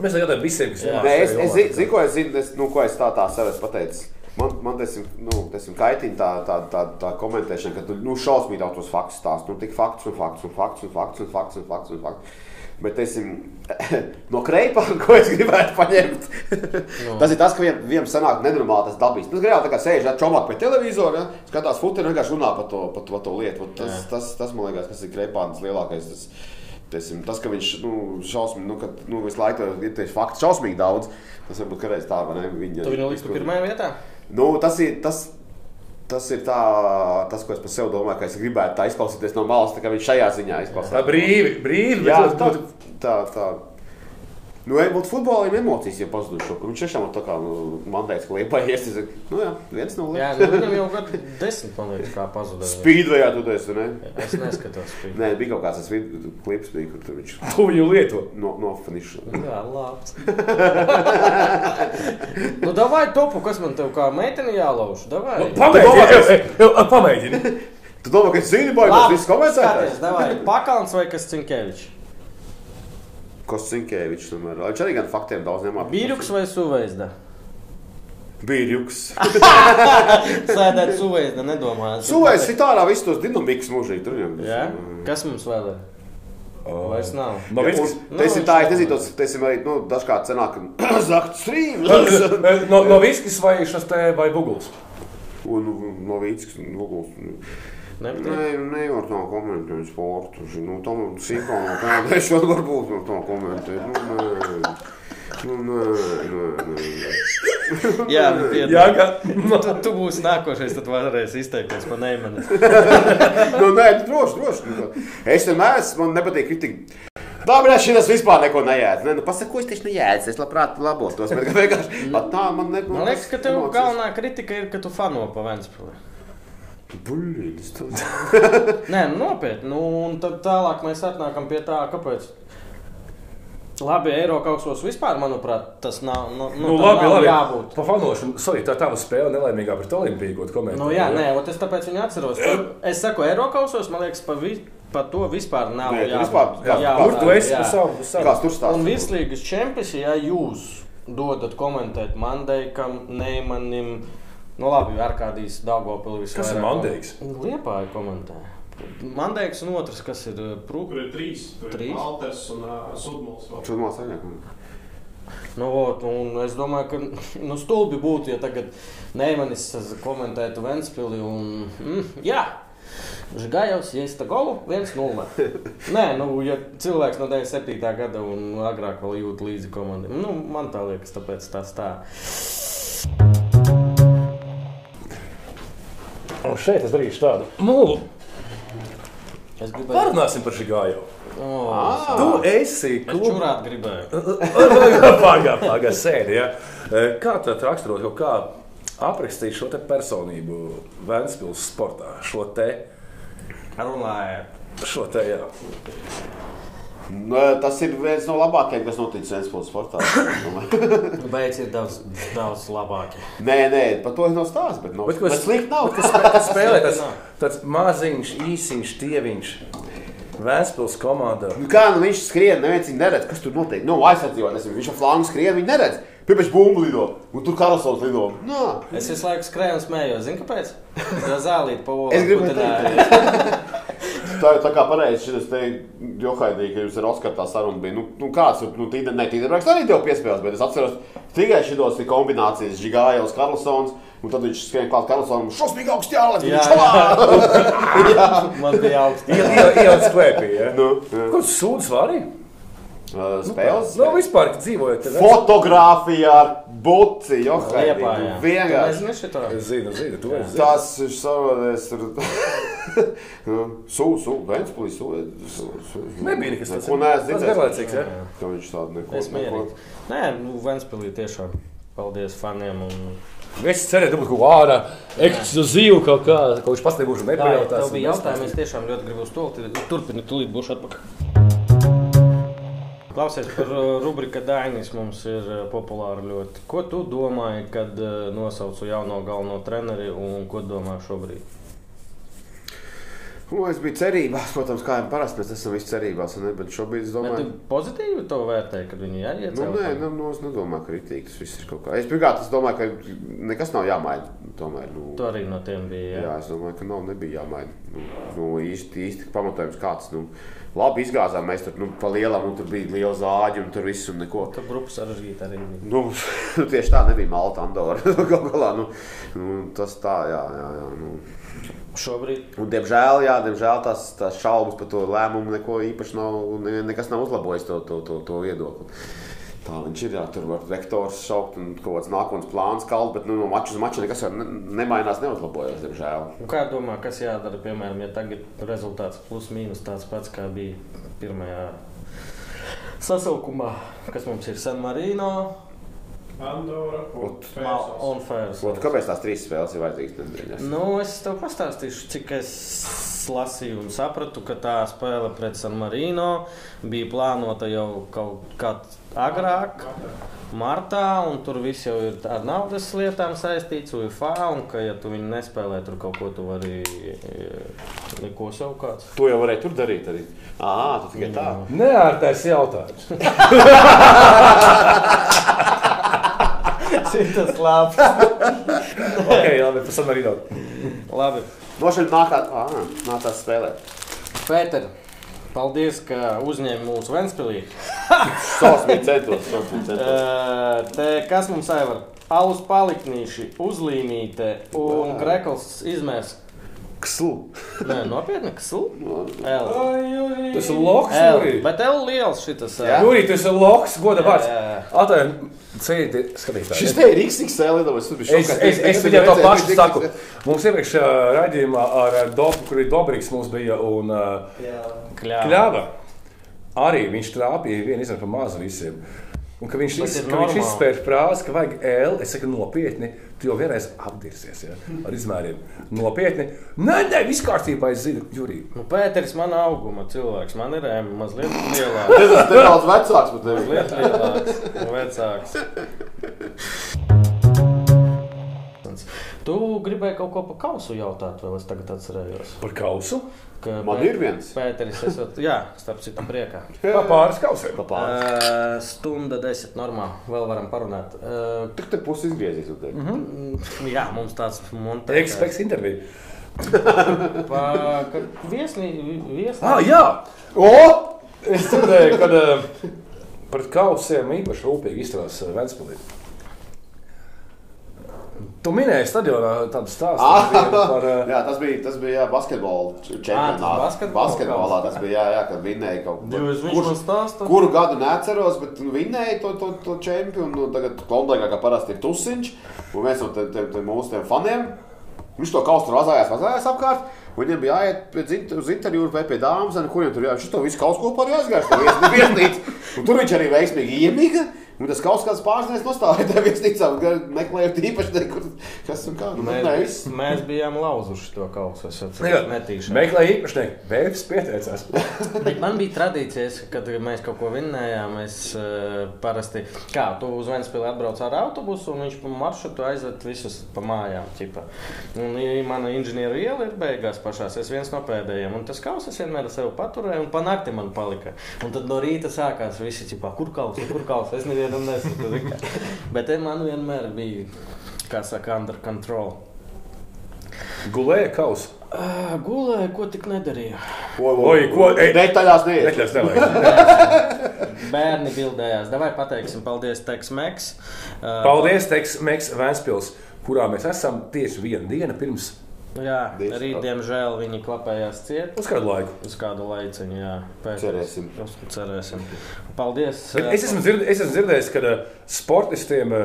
Mēs jautājam visiem, kas Jā. Nē, es, es zinu, zin, ko es zinu, es, nu, ko es tā, tā sev esmu pateicis. Man, man teiksim, nu, teiksim, kaitina tā, tā, tā, tā komentēšana, ka tu nu, šausmīgi daudz tos faktus stāst. Nu, tik faktus un faktus un faktus un faktus un faktus un faktus. Un faktus. Bet, teiksim, no kreipa, ko es gribētu paņemt, Nu. tas ir tas, ka viņam, viņam sanāk nenormāli tas dabīs. Reāli tā kā sēž čomāk pie televizora, ja, skatās futbolu un vienkārši runā par to, par to, par to lietu. Vot Tas, tas, tas, man liekas, kas ir kreipāns lielākais. Tas, Tesim, tas, ka viņš nu, šausmīgi, nu, ka, nu, visu laiku ir tieši fakti šausmīgi daudz, tas varbūt kādreiz tā, vai ne? Viņa, Tu viņu liktu pirmajā vietā? Nu, tas ir tas. Tas ir tā, tas, ko es par sevi domāju, ka es gribētu tā izklausīties no malas, tā kā viņš šajā ziņā Tā izklausās. brīvi, brīvi. Jā, bet tā, tā, tā. Nu, ja būtu futbolā, jau emocijas jau pazudušas. Viņš tiešām tā kā nu, man teica, ka liepā ies. Nu, jā, viens no Jā, nu, viņam jau gadu desmit, man liekas, kā pazuda. Spīdvejā tu esi, ne? Es neskatos spīd. Nē, bija kaut kāds tas vid- klips, bija, kur tur viņš Tu viņu lieto. no, no finiša. Jā, labs. nu, davai topu, kas man tev kā meiteni jālauž. Davai. Nu, Pamēģini! Pamēģini! Tu domā, ka es zinu, vai tas viss komentētājs? davai. Pakalns vai kas Cinkevičs? Kostinkevičs, tomēr. Viņš arī gan faktiem daudz nemāk. Bīruks vai suveizda? Bīruks. Sēdēt suveizda, nedomājot. Ir tādā visus tos dinamikas mūžīgi. Tur jau Jā? Kas mums vēl ir? Vairs nav. No Un viskas. Tas ir tā, nezinu, nav. tas, tas ir arī, nu, dažkārt cenāk, ka zakt strīms. No, no viskas vai šis te vai buguls? Un un no nu, Nepatīk. Nē, nevar tā komentēt sportu. Nu, tam sīkā no kāda es vēl varbūt no tā komentēt. Nu, nē. Nu, nē, nē, nē. Jā, nu, piedod. Jā, ka. Tu, tu būsi nākošais, tad varēsi izteikties par neimani. Nu, nē, droši, droši. Nu, Es vienmēr esmu, man nepatīk kritika. Labi, es šis vispār neko neēdu. Ne, nu, pasaku, ko es tieši neēdu. Es labprāt labotos. Bet vienkārši tā man ne, Man liekas, ka tev galvenā kritika ir, ka tu fano pa Ventspili. Buļļītis. Nē, nu, nopietni. Nu, un tad tālāk mēs atnākam pie tā, kāpēc. Labi, eiro kausos vispār, manuprāt, tas nav. Nu, nu, Nu, labi, nav labi. jābūt. Pa fanošanu, sorry, tā tava spēle nelaimīgā pret Olimpiju, ko tu komentē. Nu, jā, nē, ot es tāpēc viņu atceros. Es saku, eiro kausos, man liekas, pa, vi, pa to vispār nav. Nē, jābūt. vispār- jā, Jā, Kur tu esi jā. savu? savu? Kāds tur stāsta? Un virslīgas čempions, ja jūs dodat komentēt Mandeikam, Neimanim, nu labi, ar kādīs Daugopilvis. Kas ir Mandeiks? Liepāja komentē. Mandeiks un otrs, kas ir Tur Prūks. ir trīs. Tur ir Trīs? Alters un uh, Sudmals. vēl. Tur mācās saņem. Nu, ot, es domāju, ka nu, stulbi būtu, ja tagad Neimanis komentētu Ventspili un, mm, jā, Žigājos, ja es tā golu 1-0. Nē, nu, ja cilvēks no 97. gada un agrāk vēl jūt līdzi komandai, nu, man tā liekas, tāpēc tas tā. Un šeit es darīšu tādu. Nu, Es gribēju, parunāsim par šī gāju. oh, Tu esi es klubā. čurāt gribēju. Pagaidā, pagaidā, sēdi. Ja? E, Kā tu raksturot, kaut kā aprakstīt šo te personību Vēnspils sportā? Šo te, Runāja. šo te, jā. Nu, tas ir viens no labākajiem, kas noticis Vēnspils sportā. Beidz ir daudz, daudz labāk. nē, nē, par to nav stāsts. Bet, no, Bet bet slikti nav. Kas kas spēlē tas, tas maziņš, īsiņš, tieviņš. Vēnspils komandā. Nu, kā nu viņš skrien, neviens viņu neredz, kas tur notiek. Nu, aizsardzībā, viņš ar flangu skrien, viņi neredz. Piepeši bumbu lido, un tur karasons lido. Nā. Es visu laiku skrēju un smējos. Zini, kāpēc? Jo zālīt pa olu. Es gribu Tā ir tā kā pareizi šis te johaidīgi, ka jūs ar Oskaru tā saruna bija. Nu, nu kāds tur, nu, tīda, ne, Tīderbergs arī tev piespēlēs, bet es atceros tikai šitos kombinācijas Žigājos, Karlsons, un tad viņš skrien klāt Karlsonam, šausmīgi augsti jālēc, Jā, viņš čalā! Man bija augsts. Ielas klēpī. Ja? Nu, jā. Ko tu sūdz varī? Uh, Spēles? Nu, vispār, kad dzīvojat. te Fotogrāfija ar buci, jā. nu, Vienkārši. Nezinu šito. Es zinu, zinu, tu esi. Tas ir savādāk. Sūdu, sūdu, Vēnspils, sūdu. Nebija nekas tāds. Ko neesmu Tas dzirdējis. garlaicīgs, ja? Ka viņš tādu neko Es mierīgi. Nē, nu, Ventspilī tiešām. Paldies faniem. Un... Es cerēju, ka būs kaut kā ārā ekskluzīva kaut kā, ko viņš pats nebūs Tā, nepajautās. tev bija jautājums, es tiešām ļoti gribu uz to. Turpini, tūlīt būšu atpakaļ. Klausies par uh, rubriku Dainis. Mums ir uh, populāra ļoti. Ko tu domāji, kad uh, nosaucu jauno galveno treneri un ko domā šobrīd? Nu, es biju cerībās, protams, kā jau parasti mēs esam visi cerībās, ne? bet šobrīd es domāju, tu pozitīvi to vērtēji, kad viņi ir Nu, nē, nu, nu, es nedomāju, ka rītīgi tas viss ir kaut kā. Es pirmkārt, es domāju, ka nekas nav jāmaina. Tomēr, nu, Tu arī no tiem bija. jā, es domāju, ka nav, nebija jāmaina. Nu, nu, īsti, īsti pamatojums kāds. Nu, labi izgāzām, mēs tur nu, pa lielam, un tur bija liela zāģi un tur viss un neko. Tur grupa sarežģīta arī bija. Nu, tieši tā nebija Malta, Andorra. Galu galā, nu, nu, tas tā, jā, jā. jā nu. Šobrīd Un, diemžēl, jā, diemžēl tās, tās šaubas par to lēmumu neko īpaši nav, ne, nekas nav uzlabojis to, to, to, to viedokli. Tā viņš ir. Jā, tur var vektors šaukt un kaut kāds nākotnes plāns kalt, bet nu, no mača uz maču nekas ne, nemainās, neuzlabojas, diemžēl. Un Kā domā, kas jādara, piemēram, ja tagad rezultāts plus mīnus tāds pats, kā bija pirmajā sasilkumā, kas mums ir San Marino Andora un. Ot, Kāpēc tās trīs spēles ir vajadzīgas? nedēļas? Nu, es tev pastāstīšu, cik es lasīju un sapratu, ka tā spēle pret San Marino bija plānota jau kaut kā agrāk. Martā, un tur viss jau ir ar naudas lietām saistīts, UFA, un ka, ja tu viņu nespēlē, tur kaut ko tu vari e, neko savu kāds. To jau varēja tur darīt. Arī. Ah, tu tikai tā. Neārtais jautājums. Tas labs. ok, labi, pēc tam arī daudz. Labi. Nošķirt nākāt, ah, nācās spēlēt. Pēter, paldies, ka uzņēmi mūsu Ventspilī. Sosmīgi centos, sosmīgi centos. Te kas mums aivar? Alus paliknīši, uzlīmīte un krekls izmērs. Kslu. Nē, nopietni, kas L. Tas ir loks, L. Bet L liels šitas. Jurī, tas ir loks, goda vārds. Atvainojiet, cieti skatītāji. Šis te ir XXL, tas bija Es, šokā. es, es viņam to pašu saku. Mums iepriekšējā raidījumā ar Dobu, kur ir Dobrīgs, mums bija un uh, Kļāva. Arī viņš trāpīja vienu izmēru pa mazu visiem. Un, ka viņš, iz, ka viņš izspēja frāzi, ka vajag L. Es saku, nopietni, tu jau vienreiz apdirsies ja, ar izmēriem. Nopietni. Nē, nē, viss kārtībā, es zinu, Jurī. Nu, Pēteris man auguma cilvēks. Man ir ēma mazliet lielāks. Tas ir nedaudz vecāks par tevi. Mazliet lielāks vecāks. Tu gribēji kaut ko par kausu jautāt, vēl es tagad atcerējos. Par kausu. Ka Man Pē- ir viens. Pēteris, esat, jā, starp citu priekā. Pa pāris kausiem. Papārs. Uh, stunda desmit normāli. Vēl varam parunāt. Uh, Tik te pusi izgriezīs. un teikt. mm, jā, mums tāds montāžs. Ekspeks intervija. Pa, viesnī, viesnī. Ah, jā! O! Es dzirdēju, ka uh, pret kausiem īpaši rūpīgi izturās uh, Ventspilī. Tu minēji stadionā tādu stāstu Ah, par uh, jā, tas bija, tas bija jā, basketbola čempionātā. Ah, tas basketbola Basketbolā kaut tas bija, jā, jā kad vinnēja kaut ko. Stāsta? Kuru gadu neatceros, bet vinnēja to, to, to čempionu. Nu, tagad Klondēkā, kā parasti, ir tusiņš. Un viens no tiem, tiem, tiem mūsu tiem faniem, viņš to kaustu tur vazājās, vazājās apkārt. Viņam bija jāiet uz interviju vai pie dāmas, un kuriem tur jā, viņš to visu to vies- viesnīcu. Un Tur viņš arī veiksmīgi iemīga. Un tas kaut kāds pārsniedz nostāja un gan meklējot īpaši nekur, kas un kā. Nu, Mēs, nē, mēs, viss. mēs bijām lauzuši to kausu. Es Jā, atceros, netīšām. Meklēja īpašnieku. Vēps pieteicās. Bet man bija tradīcijas, kad mēs kaut ko vinnējām. Es uh, parasti, kā tu uz Vēnspili atbrauc ar autobusu, un viņš pa maršrutu aizved visus pa mājām. Ķipa. Un ja mana inženieru iela ir beigās pašās. Es viens no pēdējiem. Un tas kaus es vienmēr ar sevi paturēju, un pa nakti man palika. Un tad no rīta sākās visi, ķipā, kur kaus, kur kaus. Es nevienam nesaku. Bet te man vienmēr bija, kā saka, under control. Gulēja kausu. Uh, gulēju, ko tik nedarīju. Oi, ko- ej. Detaļās nevajag. Bērni bildējās. Davai pateiksim paldies Teksmeks. Uh, Paldies, Teks, Meks, Vēnspils, kurā mēs esam tieši vienu dienu pirms Jā, Diez- rīt, diemžēl, viņi klapējās ciet uz kādu laiku. uz kādu laiciņu. Jā, pēc Cerēsim. Uz, cerēsim. Paldies. Bet es esmu, dzird, es esmu dzirdējis, ka uh, sportistiem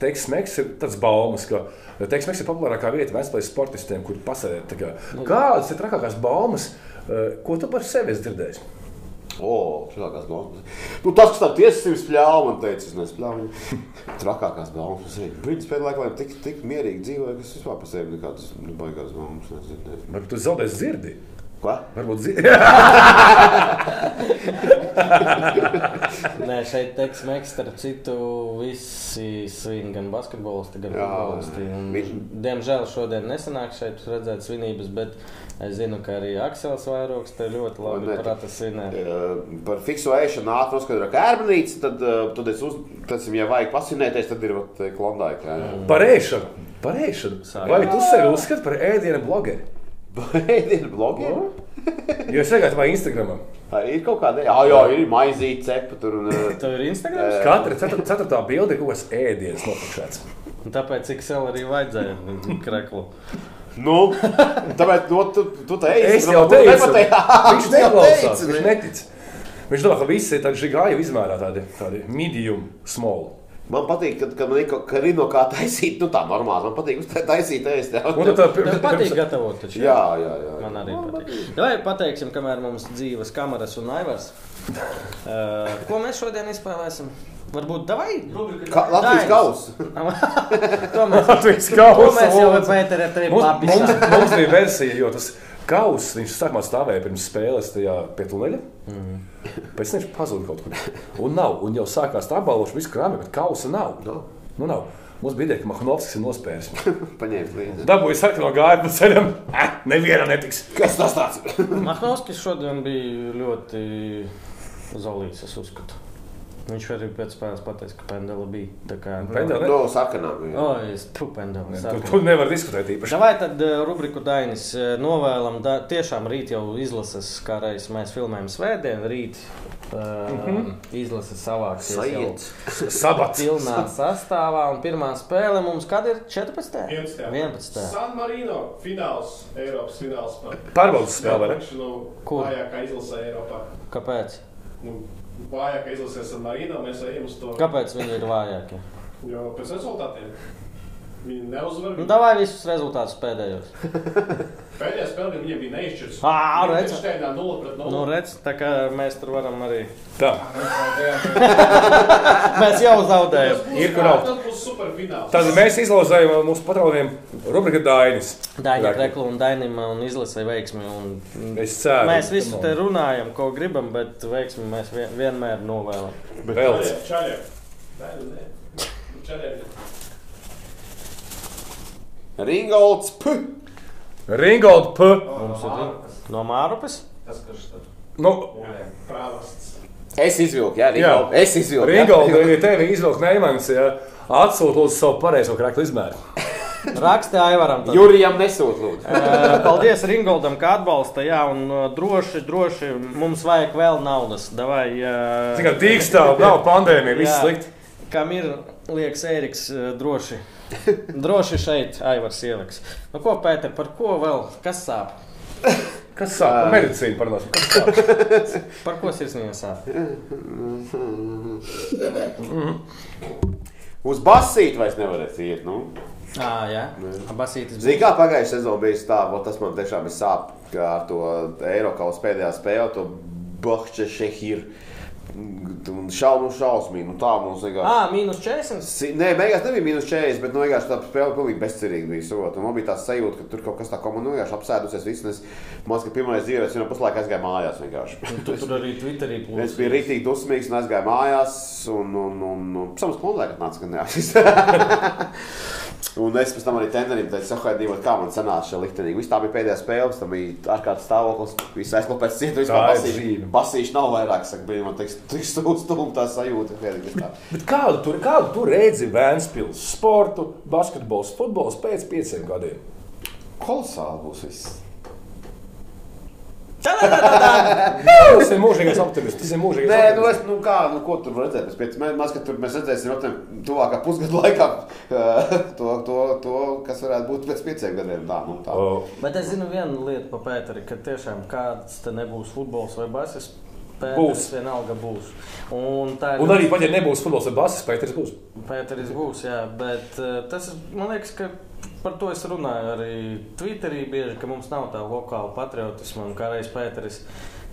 Teksmeks ir tāds baumas, ka Teksmeks ir populārākā vieta Vēnspils sportistiem, kur pasēdēt. kā. Kādas ir trakākās baumas, ko tu par sevi esi dzirdējis? O, trakākās baumas. Nu, tas, kas tā tiesības spļāva, man teica, es nespļāvu. Trakākās baumas. Viņas pēdējā laikā laikam tik, tik mierīgi dzīvoja, ka es vispār par sevi nekādas nu, baigās baumas nedzirdēju. Varbūt tu zaudēsi dzirdi. Ko? Varbūt dzirdi. Nē, šeit Teksmeks, starp citu, visi svin gan basketbolisti, gan futbolisti. Diemžēl šodien nesanāk šeit redzēt svinības, bet es zinu, ka arī Aksels Vairogs te ļoti labi ne, prata svinēt. Eh, Par fiksu ēšanu ātri noskaidroju, ka ērbenīts, tad, eh, tad es uz, tas, ja vajag pasinēties, tad ir vat, klondāka. jā. Par ēšanu. Par ēšanu. Sāk. Vai tu sevi uzskati par ēdienu blogeri? Ēdienu blogiem? Jo es iegāju vai Instagramā. Ir kaut kāda, jā, jā ir maizīte, cepa tur. Un, eh, Tev ir Instagram? Katra cetur- ceturtā bilde ir kaut kas ēdienas nopakšēts. Un Tāpēc cik sev arī vajadzēja kreklu. Nu, tāpēc nu, tu, tu teici, Es nu, jau teicu, nepateici. viņš neklausās, viņš ne? netic. Viņš domā, ka visi ir tādi žigāji izmērā, tādi, tādi medium, small. Man patīk, kad, kad man ir, kaut- kad ir no kā taisīt, nu tā normāli. Man patīk uztai- taisīt ēst. jā. Tad tā Tev patīk gatavot taču? Jā, jā, jā. Man arī patīk. Vai pateiksim, kamēr mums dzīves kameras un aivars? Uh, ko mēs šodien izspēlēsim? Varbūt davai? Ka, Latvijas kausa. to mēs, Latvijas to kausa, mēs jau ar lūdzu. Pēteru arī Mums, mums, mums bija versija, jo tas kauss, viņš sākumā stāvēja pirms spēles tajā pie tuneļa. Mhm. Pēc tam viņš pazuda kaut kur. Un nav. Un jau sākās tā apbalvošana, viss krāpē, bet kausa nav. Nav. Nu, nav. Mums bija ideja, ka Mahnovskis ir nospēris. Paņēmis līdzi. Dabūja sarkano gāju pa ceļam. Eh, neviena netiks. Kas tas tāds? Mahnovskis šodien bija ļoti zolīts, es uzskatu. Viņš arī pēc spēles pateica, ka pendela bija. Tā kā Pendela? No sarkanām. jā. O, es tu pendela. Tur, tur nevar diskutēt īpaši. Vai tad uh, rubriku Dainis uh, novēlam? Da, tiešām rīt jau izlases, kā reiz mēs filmējam svētdien, rīt uh, mm -hmm. izlases savāksies jau Sajiet. Sabats. pilnā sastāvā. Un pirmā spēle mums kad ir 14. 11. 11. San Marino fināls, Eiropas fināls. par- Pārbaudas spēle, vai ne? Kur? vājākā izlasē Eiropā. Kāpēc? Nu, vājākā izlasē San Marino mēs ejam uz to. Kāpēc viņi ir vājākie? Jo pēc rezultātiem viņi neuzvar. Nu, davai visus rezultātus pēdējos. Pēdējā spēlē viņiem bija neizšķirts. Ā, redz. Steinā 0 pret 0. Nu, redz, tā kā mēs tur varam arī. Tā. Mēs jau zaudējam. Ir kur augt. Tad mēs izlauzējām mūsu patroniem rubrika Dainis. Daņa Krekla un Dainima un izlasē veiksmi. Un... Es ceru. Mēs visu te runājam, ko gribam, bet veiksmi mēs vien, vienmēr novēlam. Vēl. Čaļiem. Čaļiem. Ringolds. Puh! Ringold P. Mums ir no Mārupes. Tas, kas tur Nu, prāvasts. Es izvilku, jā, Jā. Ringold. Es izvilku. jā. Ringold, ja tevi izvilk Neimans, ja atsūt lūdzu savu pareizo kraklu izmēru. Rakstā Aivaram. tad. Jurijam nesūt, lūdzu. Paldies Ringoldam, ka atbalsta. Jā, un droši, droši mums vajag vēl naudas. Davai, eh, Tikai dīkstāv, nav pandēmija, viss Jā. slikti. Kam ir liekas, Ēriks, eh, droši. Droši šeit Aivars ieliks. Nu, ko, Pēter, par ko vēl? Kas sāp? Kas sāp? Par medicīnu parunāsim. Kas sāp? Par ko sirsnīgi sāp? Uz basīti vairs nevarēs iet. Nu. Ā, jā, Basītis. Zini, kā pagājušajā sezonā bija tā, tas man tiešām ir sāp, ka ar to Eiropas pēdējā spēlē, to Bahča Šehiru. Un šaubu šausmīgi, nu tā mums vienkārši. Ā, mīnus 40. Si- Nē, beigās nebija minus 40, bet nu, vienkārši tā spēle pilnīgi bezcerīga bija. Sot. Un Man bija tāds sajūta, ka tur kaut kas tāds komanda nu, vienkārši apsēdusies. Viss, un es man liekas, ka pirmais dzīvē, es jau puslaikā aizgāju mājās. vienkārši. Tu tur arī Twitterī Es biju rīktīgi dusmīgs un aizgāju mājās. Un, un, un, un pēc tam skolotājai nāca, ka neapsīs. Un es pēc tam arī tenderim teicu, sahaidījot, kā man sanāca šī liktenīga. Viss tā bija pēdējā spēle, tam bija ārkārtas stāvoklis, viss aizklāpēts cietu, Tā vispār basīši. Basīši nav vairāk, saka, bija man teiks, tik stūstumi tā sajūta. tā. Bet kādu tur, kādu tur redzi Vēnspils sportu, basketbols, futbols pēc pieciem gadiem? Kolosāli būs viss. Tas ir mūžīgais optimisms. Tas ir mūžīgais Nē, nu, es, nu kā, nu, ko tur redzēt? Pēc pieciem gadiem mēs, tur mēs redzēsim, aptuveni tuvākā pusgada laikā to, to, to, kas varētu būt pēc pieciem gadiem. Tā, nu, tā. O, Bet es zinu vienu lietu par Pēteri, ka tiešām kāds te nebūs futbols vai basis. Būs. Pēters vienalga būs. Un, tā Un arī, pat ja nebūs futbols vai basketbols, Pēters būs. Pēteris būs, jā, bet uh, tas, man liekas, ka par to es runāju arī Twitterī bieži, ka mums nav tā lokāla patriotisma, un kā reiz Pēteris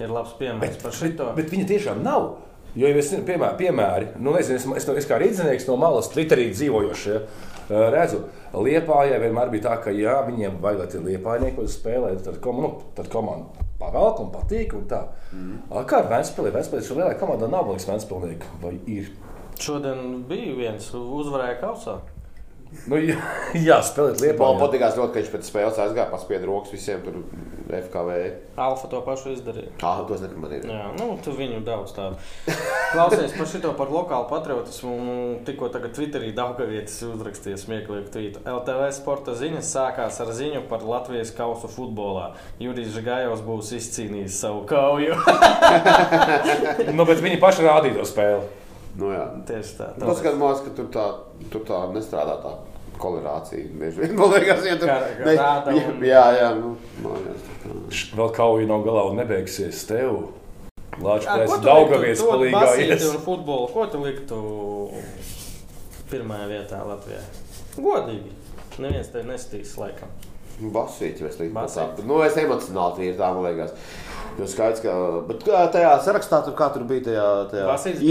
ir labs piemērs par šito. Bet viņa tiešām nav. Jo, ja es zinu, piemēri, piemēri nu, nezinu, es, es, es kā rīznieks no malas, Twitterī dzīvojošie, eh, redzu, Lietpājai vienmēr bija tā, ka, ja viņiem vajag, lai tie liepājnieki spēlē, tad, kom, nu, tad komanda pavelk un patīk. Un tā. mm. Kā ar Vēnspēlē? Vēnspēlē šo lielāko komandu nav liekas Vēnspēlnieku, vai ir? Šodien bija viens uzvarēja kausā. Nu, jā, jā spēlēt Man Lietpājā. patīkās ļoti, ka viņš pēc spēles aizgāja, paspieda rokas visiem tur FKV. Alfa to pašu izdarīja. Ah, tos nepamanīju. Jā, nu, tu viņu daudz tādu. Klausies par šito par lokālu patriotismu. un Tikko tagad Twitterī Daugavietis uzrakstīja smieklīgu tvītu. LTV sporta ziņas sākās ar ziņu par Latvijas kausu futbolā. Jurijs Žigājovs būs izcīnījis savu kauju. Nu, bet viņi paši rādīja to spēli. Nu, jā. Tieši tā. Tas skatās, ka tur tā, tur tā nestrādā tā kolerācija. Bieži vien man liekas, ja tur ne- jā, jā, jā, nu, man liekas. Vēl kauja nav galā un nebeigsies tev. Liktu? To palīgā ies. un futbolu, ko tu liktu? pirmajā vietā Latvijā. Godīgi. Neviens te nestīs laikam. Vai slikti Basīts. patā. Nu, es emocionāli tīri tā, man liekas. Jo skaidrs, ka, bet kā tajā sarakstā tur, kā tur bija tajā, tajā Basīts bija-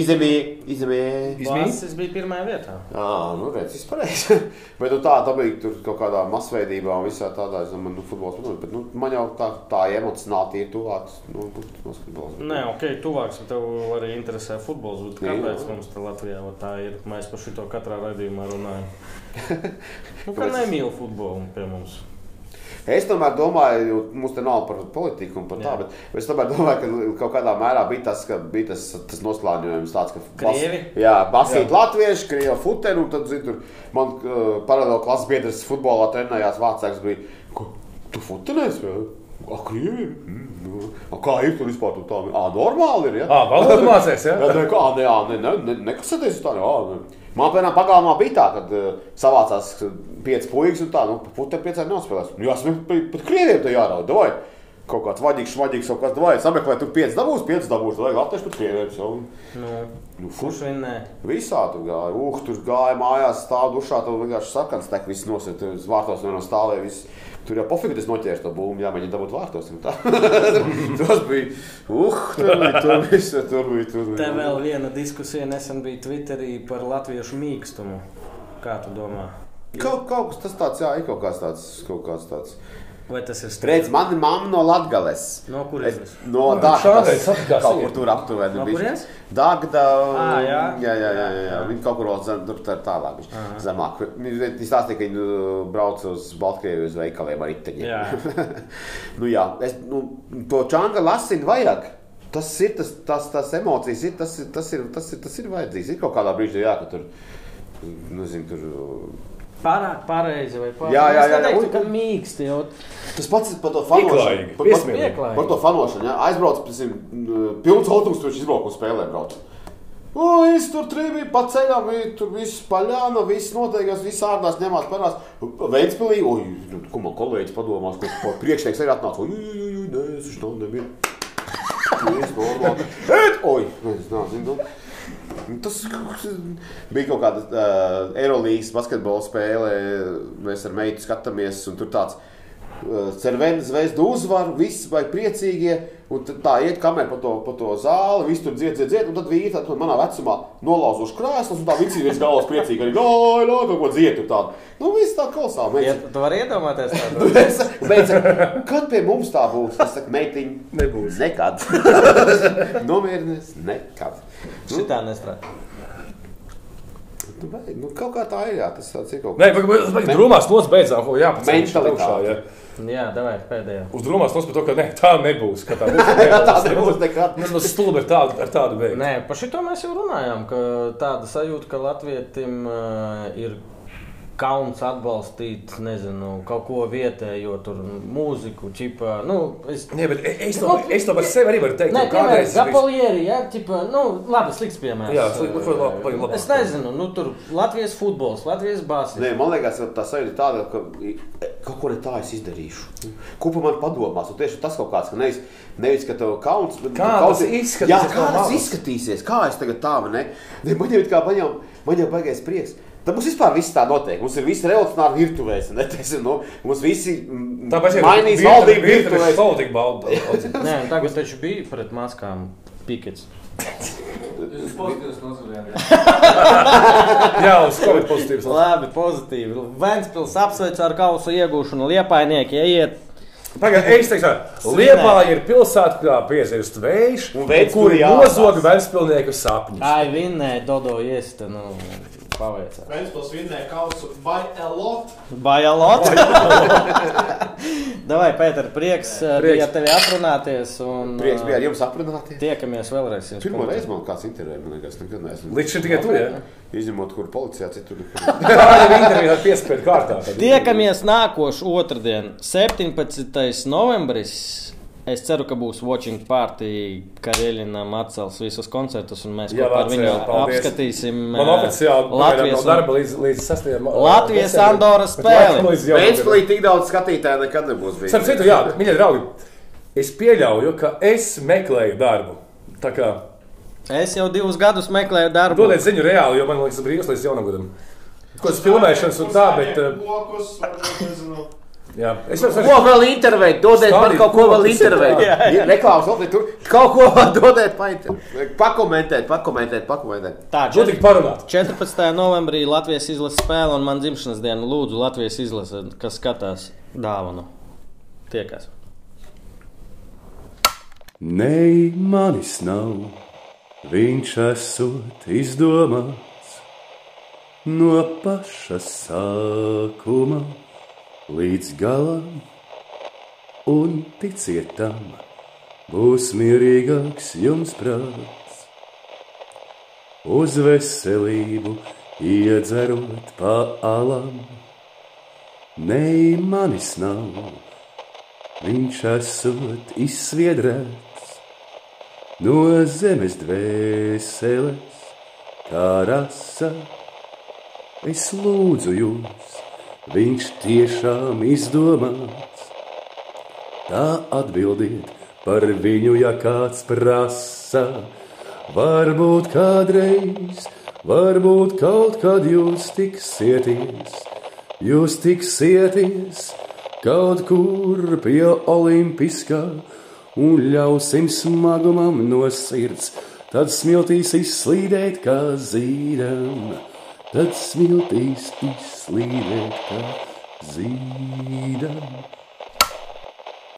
pirmajā vietā. Ā, nu, redz, viss pareizi. bet nu, tā, tā bija tur kaut kādā masveidībā un visā tādā, es domāju, nu, futbols, nu, bet, nu, man jau tā, tā emocionāli tīri tuvāks, nu, no futbols. Nē, ok, tuvāks, bet tev arī interesē futbols. bet Jā. Kāpēc mums te Latvijā tā ir? Mēs par šito katrā raidījumā runājam. nu, ka Kāpēc? nemīl futbolu pie mums. Es tomēr domāju, mums te nav par politiku un par tā, Jā. bet es tomēr domāju, ka kaut kādā mērā bija tas, ka bija tas, tas noslēņojums tāds, ka Krievi? jā, basīt latvieši, krievi futeni, un tad, zini, tur man uh, paralēli klases biedrs futbolā trenējās vācāks bija, ko, tu futenēs, vai? A, krievi? Mm, nu. A, kā ir tur vispār tā? Ā, normāli ir, ja? Ah, valodu mācēs, ja? Jā, nē, kā, nē, jā, nē, nē, nē, nekasieties uz tā, jā, nē. Man, piemēram, pagalmā bija tā, ka uh, savācās uh, pieci puikas un tā, nu, putekļi pieciem neuzspēlēs. Nu, jāsam, pat, krieviem te jārauj, davai. Kaut kāds vaļīgs, vaļīgs, kaut kāds, davai, sameklē, tur pieci dabūs, pieci dabūs, vajag latviešu pat krieviem. jau. Nu, Nu, kurš vinnē? Visā tur gāja, uh, tur gāja mājās, stāv dušā, tur vienkārši sakans, tek viss tur uz vārtos no stāvēja, viss. Tur jau pofīgi tas noķērs to būmu, jāmēģina dabūt vārtos. Tas bija, uh, tur bija, tur viss, tur bija, tur bija. Te vēl viena diskusija nesen bija Twitterī par latviešu mīkstumu. Kā tu domā? Kaut, kaut kas tas tāds, jā, ir kaut kāds tāds, kaut kāds tāds. Vai tas ir Redz, man ir mamma no Latgales. No kurienes? No Nu, Dāngas. šādreiz satikās Kaut kur tur aptuveni. No kurienes? Dagda. Ā, jā. Jā, jā, jā, jā, jā. Viņa kaut kur zem, tur tā- tālāk. bišķi, Zemāk. Viņa stāstīja, ka viņa uh, brauc uz Baltkrieviju uz veikaliem ar iteņiem. Jā. nu jā, es, nu, to čanga lasīt vajag. Tas ir tas, tas, tas emocijas, ir, tas, ir, tas, ir, tas, ir, tas ir vajadzīgs. Ir kaut kādā brīdī, jā, ka tur, nezinu, tur. Pārāk pareizi vai pārāk Jā, jā, jā, jā. Es neteiktu, Un- ka mīksti. Jo... Tas pats ir par to fanošanu. Par, par, par to fanošanu. Ja? Aizbrauc, piemēram, pilns autobus, kurš izbrauc uz spēlēm. Brauc. O, es tur trījāju pa ceļam, bija tur viss paļāna, viss noteikās, viss ārdās ņemās parās. Ventspilī, oi, nu, ko man kolēģis padomās, ka pa priekšnieks arī atnāca. Oi, oi, oi, nē, es nebija. Viss normāli. Et, oi, es nezinu. Tas bija kaut kāda uh, Eirolandes basketbola spēle. Mēs ar meitu skatāmies, un tur tāds uh, cervena zvezda uzvar, visi vai priecīgie. Un tā iet kamera pa to, pa to zāli, viss tur dzied, dzied, dzied. Un tad vīri tad manā vecumā nolauzuši krēslus, un tā visi viens galvas priecīgi arī gāja, no kaut ko dzied. un tādu. Nu, viss tā. Ja, Mēs- tu vari iedomāties tādu Es teicu, kad pie mums tā būs? Es saku, meitiņ, Nebūs. Nekad. Nomierinies, nekad. Nu, šitā nestrādā. nu, vai, nu, kaut kā tā ir. Jā, tas tāds ir kaut Nē, bet mēs drūmās nos beidzām, ko jāpacēl. Mentalitāte. Jā, davai pēdējā. Uz drūmās nos par to, ka ne, tā nebūs. Ka tā būs. kā. Tā nebūs nekad. Mēs mums stulbi ar tādu, ar tādu veidu. Nē, par šito mēs jau runājām, ka tāda sajūta, ka Latvijam uh, ir kauns atbalstīt, nezinu, kaut ko vietējo, tur mūziku, čipā. Nu, es... Nē, bet es to, es to par sevi arī varu teikt. Nē, kādreiz Gapolieri, jā, tipa, nu, labi, slikts piemērs. Jā, slikts, labi, labi, labi. Es nezinu, nu, tur Latvijas futbols, Latvijas bāzes. Nē, man liekas, ka tā sajūta ir tāda, ka e, kaut ko ne tā es izdarīšu. Ko par mani padomās? Un tieši tas kaut kāds, ka nevis, nevis ka tev kauns, bet Kā kaut tas ir- izskatīsies Jā, no kā tas izskatīsies? Kā es tagad tā, vai ne? ne man jau ir kā, man jau, man jau baigais prieks. Tad mums vispār viss tā notiek. Mums ir visi revolucionāri virtuvēs. ne? Teiksim, Nu, mums visi Tāpēc, mainīs valdību virtuvēs. Nē, tagad taču bija pret maskām pikets. Jūs pozitīvs nozīmējat. Jā, uz Covid pozitīvs. Labi, pozitīvi. Vēnspils apsveic ar kausu iegūšanu. Liepainieki, ejiet! Pagaidiet, es teiktu, Liepā ir pilsēta, kā piezirst vējš, jāatnāc. nozoga Ventspilnieku sapņus. Ai, vinnēja Dodo iesta, nu, paveicās. Ventspils vinnēja kausu by a lot. Bajalot! Davai, Pēter, prieks, prieks. Prieks. bija tevi aprunāties. Un, Prieks bija ar jums aprunāties. Tiekamies vēlreiz. Pirmā reize man kāds intervēja, man liekas, nekad neesmu. Līdz šim tikai tu, ja? Izņemot, kur policijā citur. ar piespiedu kārtā. Tiekamies nākošu otrdien, 17. novembris. Es ceru, ka būs watching party, ka Rēlinam atcels visus koncertus, un mēs Jā, kopā ar viņu paldies. apskatīsim Man oficiāli Latvijas, un- darba līdz, līdz 6. Latvijas Andoras spēli. Ventspilī tik daudz skatītāju nekad nebūs bijis. Starp citu, jā, mīļie draugi, es pieļauju, ka es meklēju darbu. Tā kā Es jau divus gadus meklēju darbu. Dodiet ziņu reāli, jo man liekas, brīvs līdz jaunam gadam. Ko tas filmēšanas un tā, bet. nezinu. Jā, es jau Ko vēl intervēt? Dodiet man kaut ko vēl. Reklāmas opcija tur. Kaut ko vēl dodiet. Pakomentēt, pakomentēt, pakomentēt. Tā, Šo tik parunāt. 14. novembrī Latvijas izlases spēle un man dzimšanas diena. Lūdzu, Latvijas izlase, kas skatās dāvanu. Tiekas. Nei, manis nav, viņš esot izdomāts no paša sākuma līdz galam, un ticiet tam, būs mierīgāks jums prāts. Uz veselību iedzerot pa alam, nei, manis nav. Viņš esot izsviedrēts no zemes dvēseles, kā rasa. Es lūdzu jūs, viņš tiešām izdomāts. Tā atbildiet par viņu, ja kāds prasa. Varbūt kādreiz, varbūt kaut kad jūs tiksieties, jūs tiksieties kaut kur pie olimpiskā un ļausim smagumam no sirds. Tad smiltīs izslīdēt kā zīdam, tad smiltīs izslīdēt kā zīdam.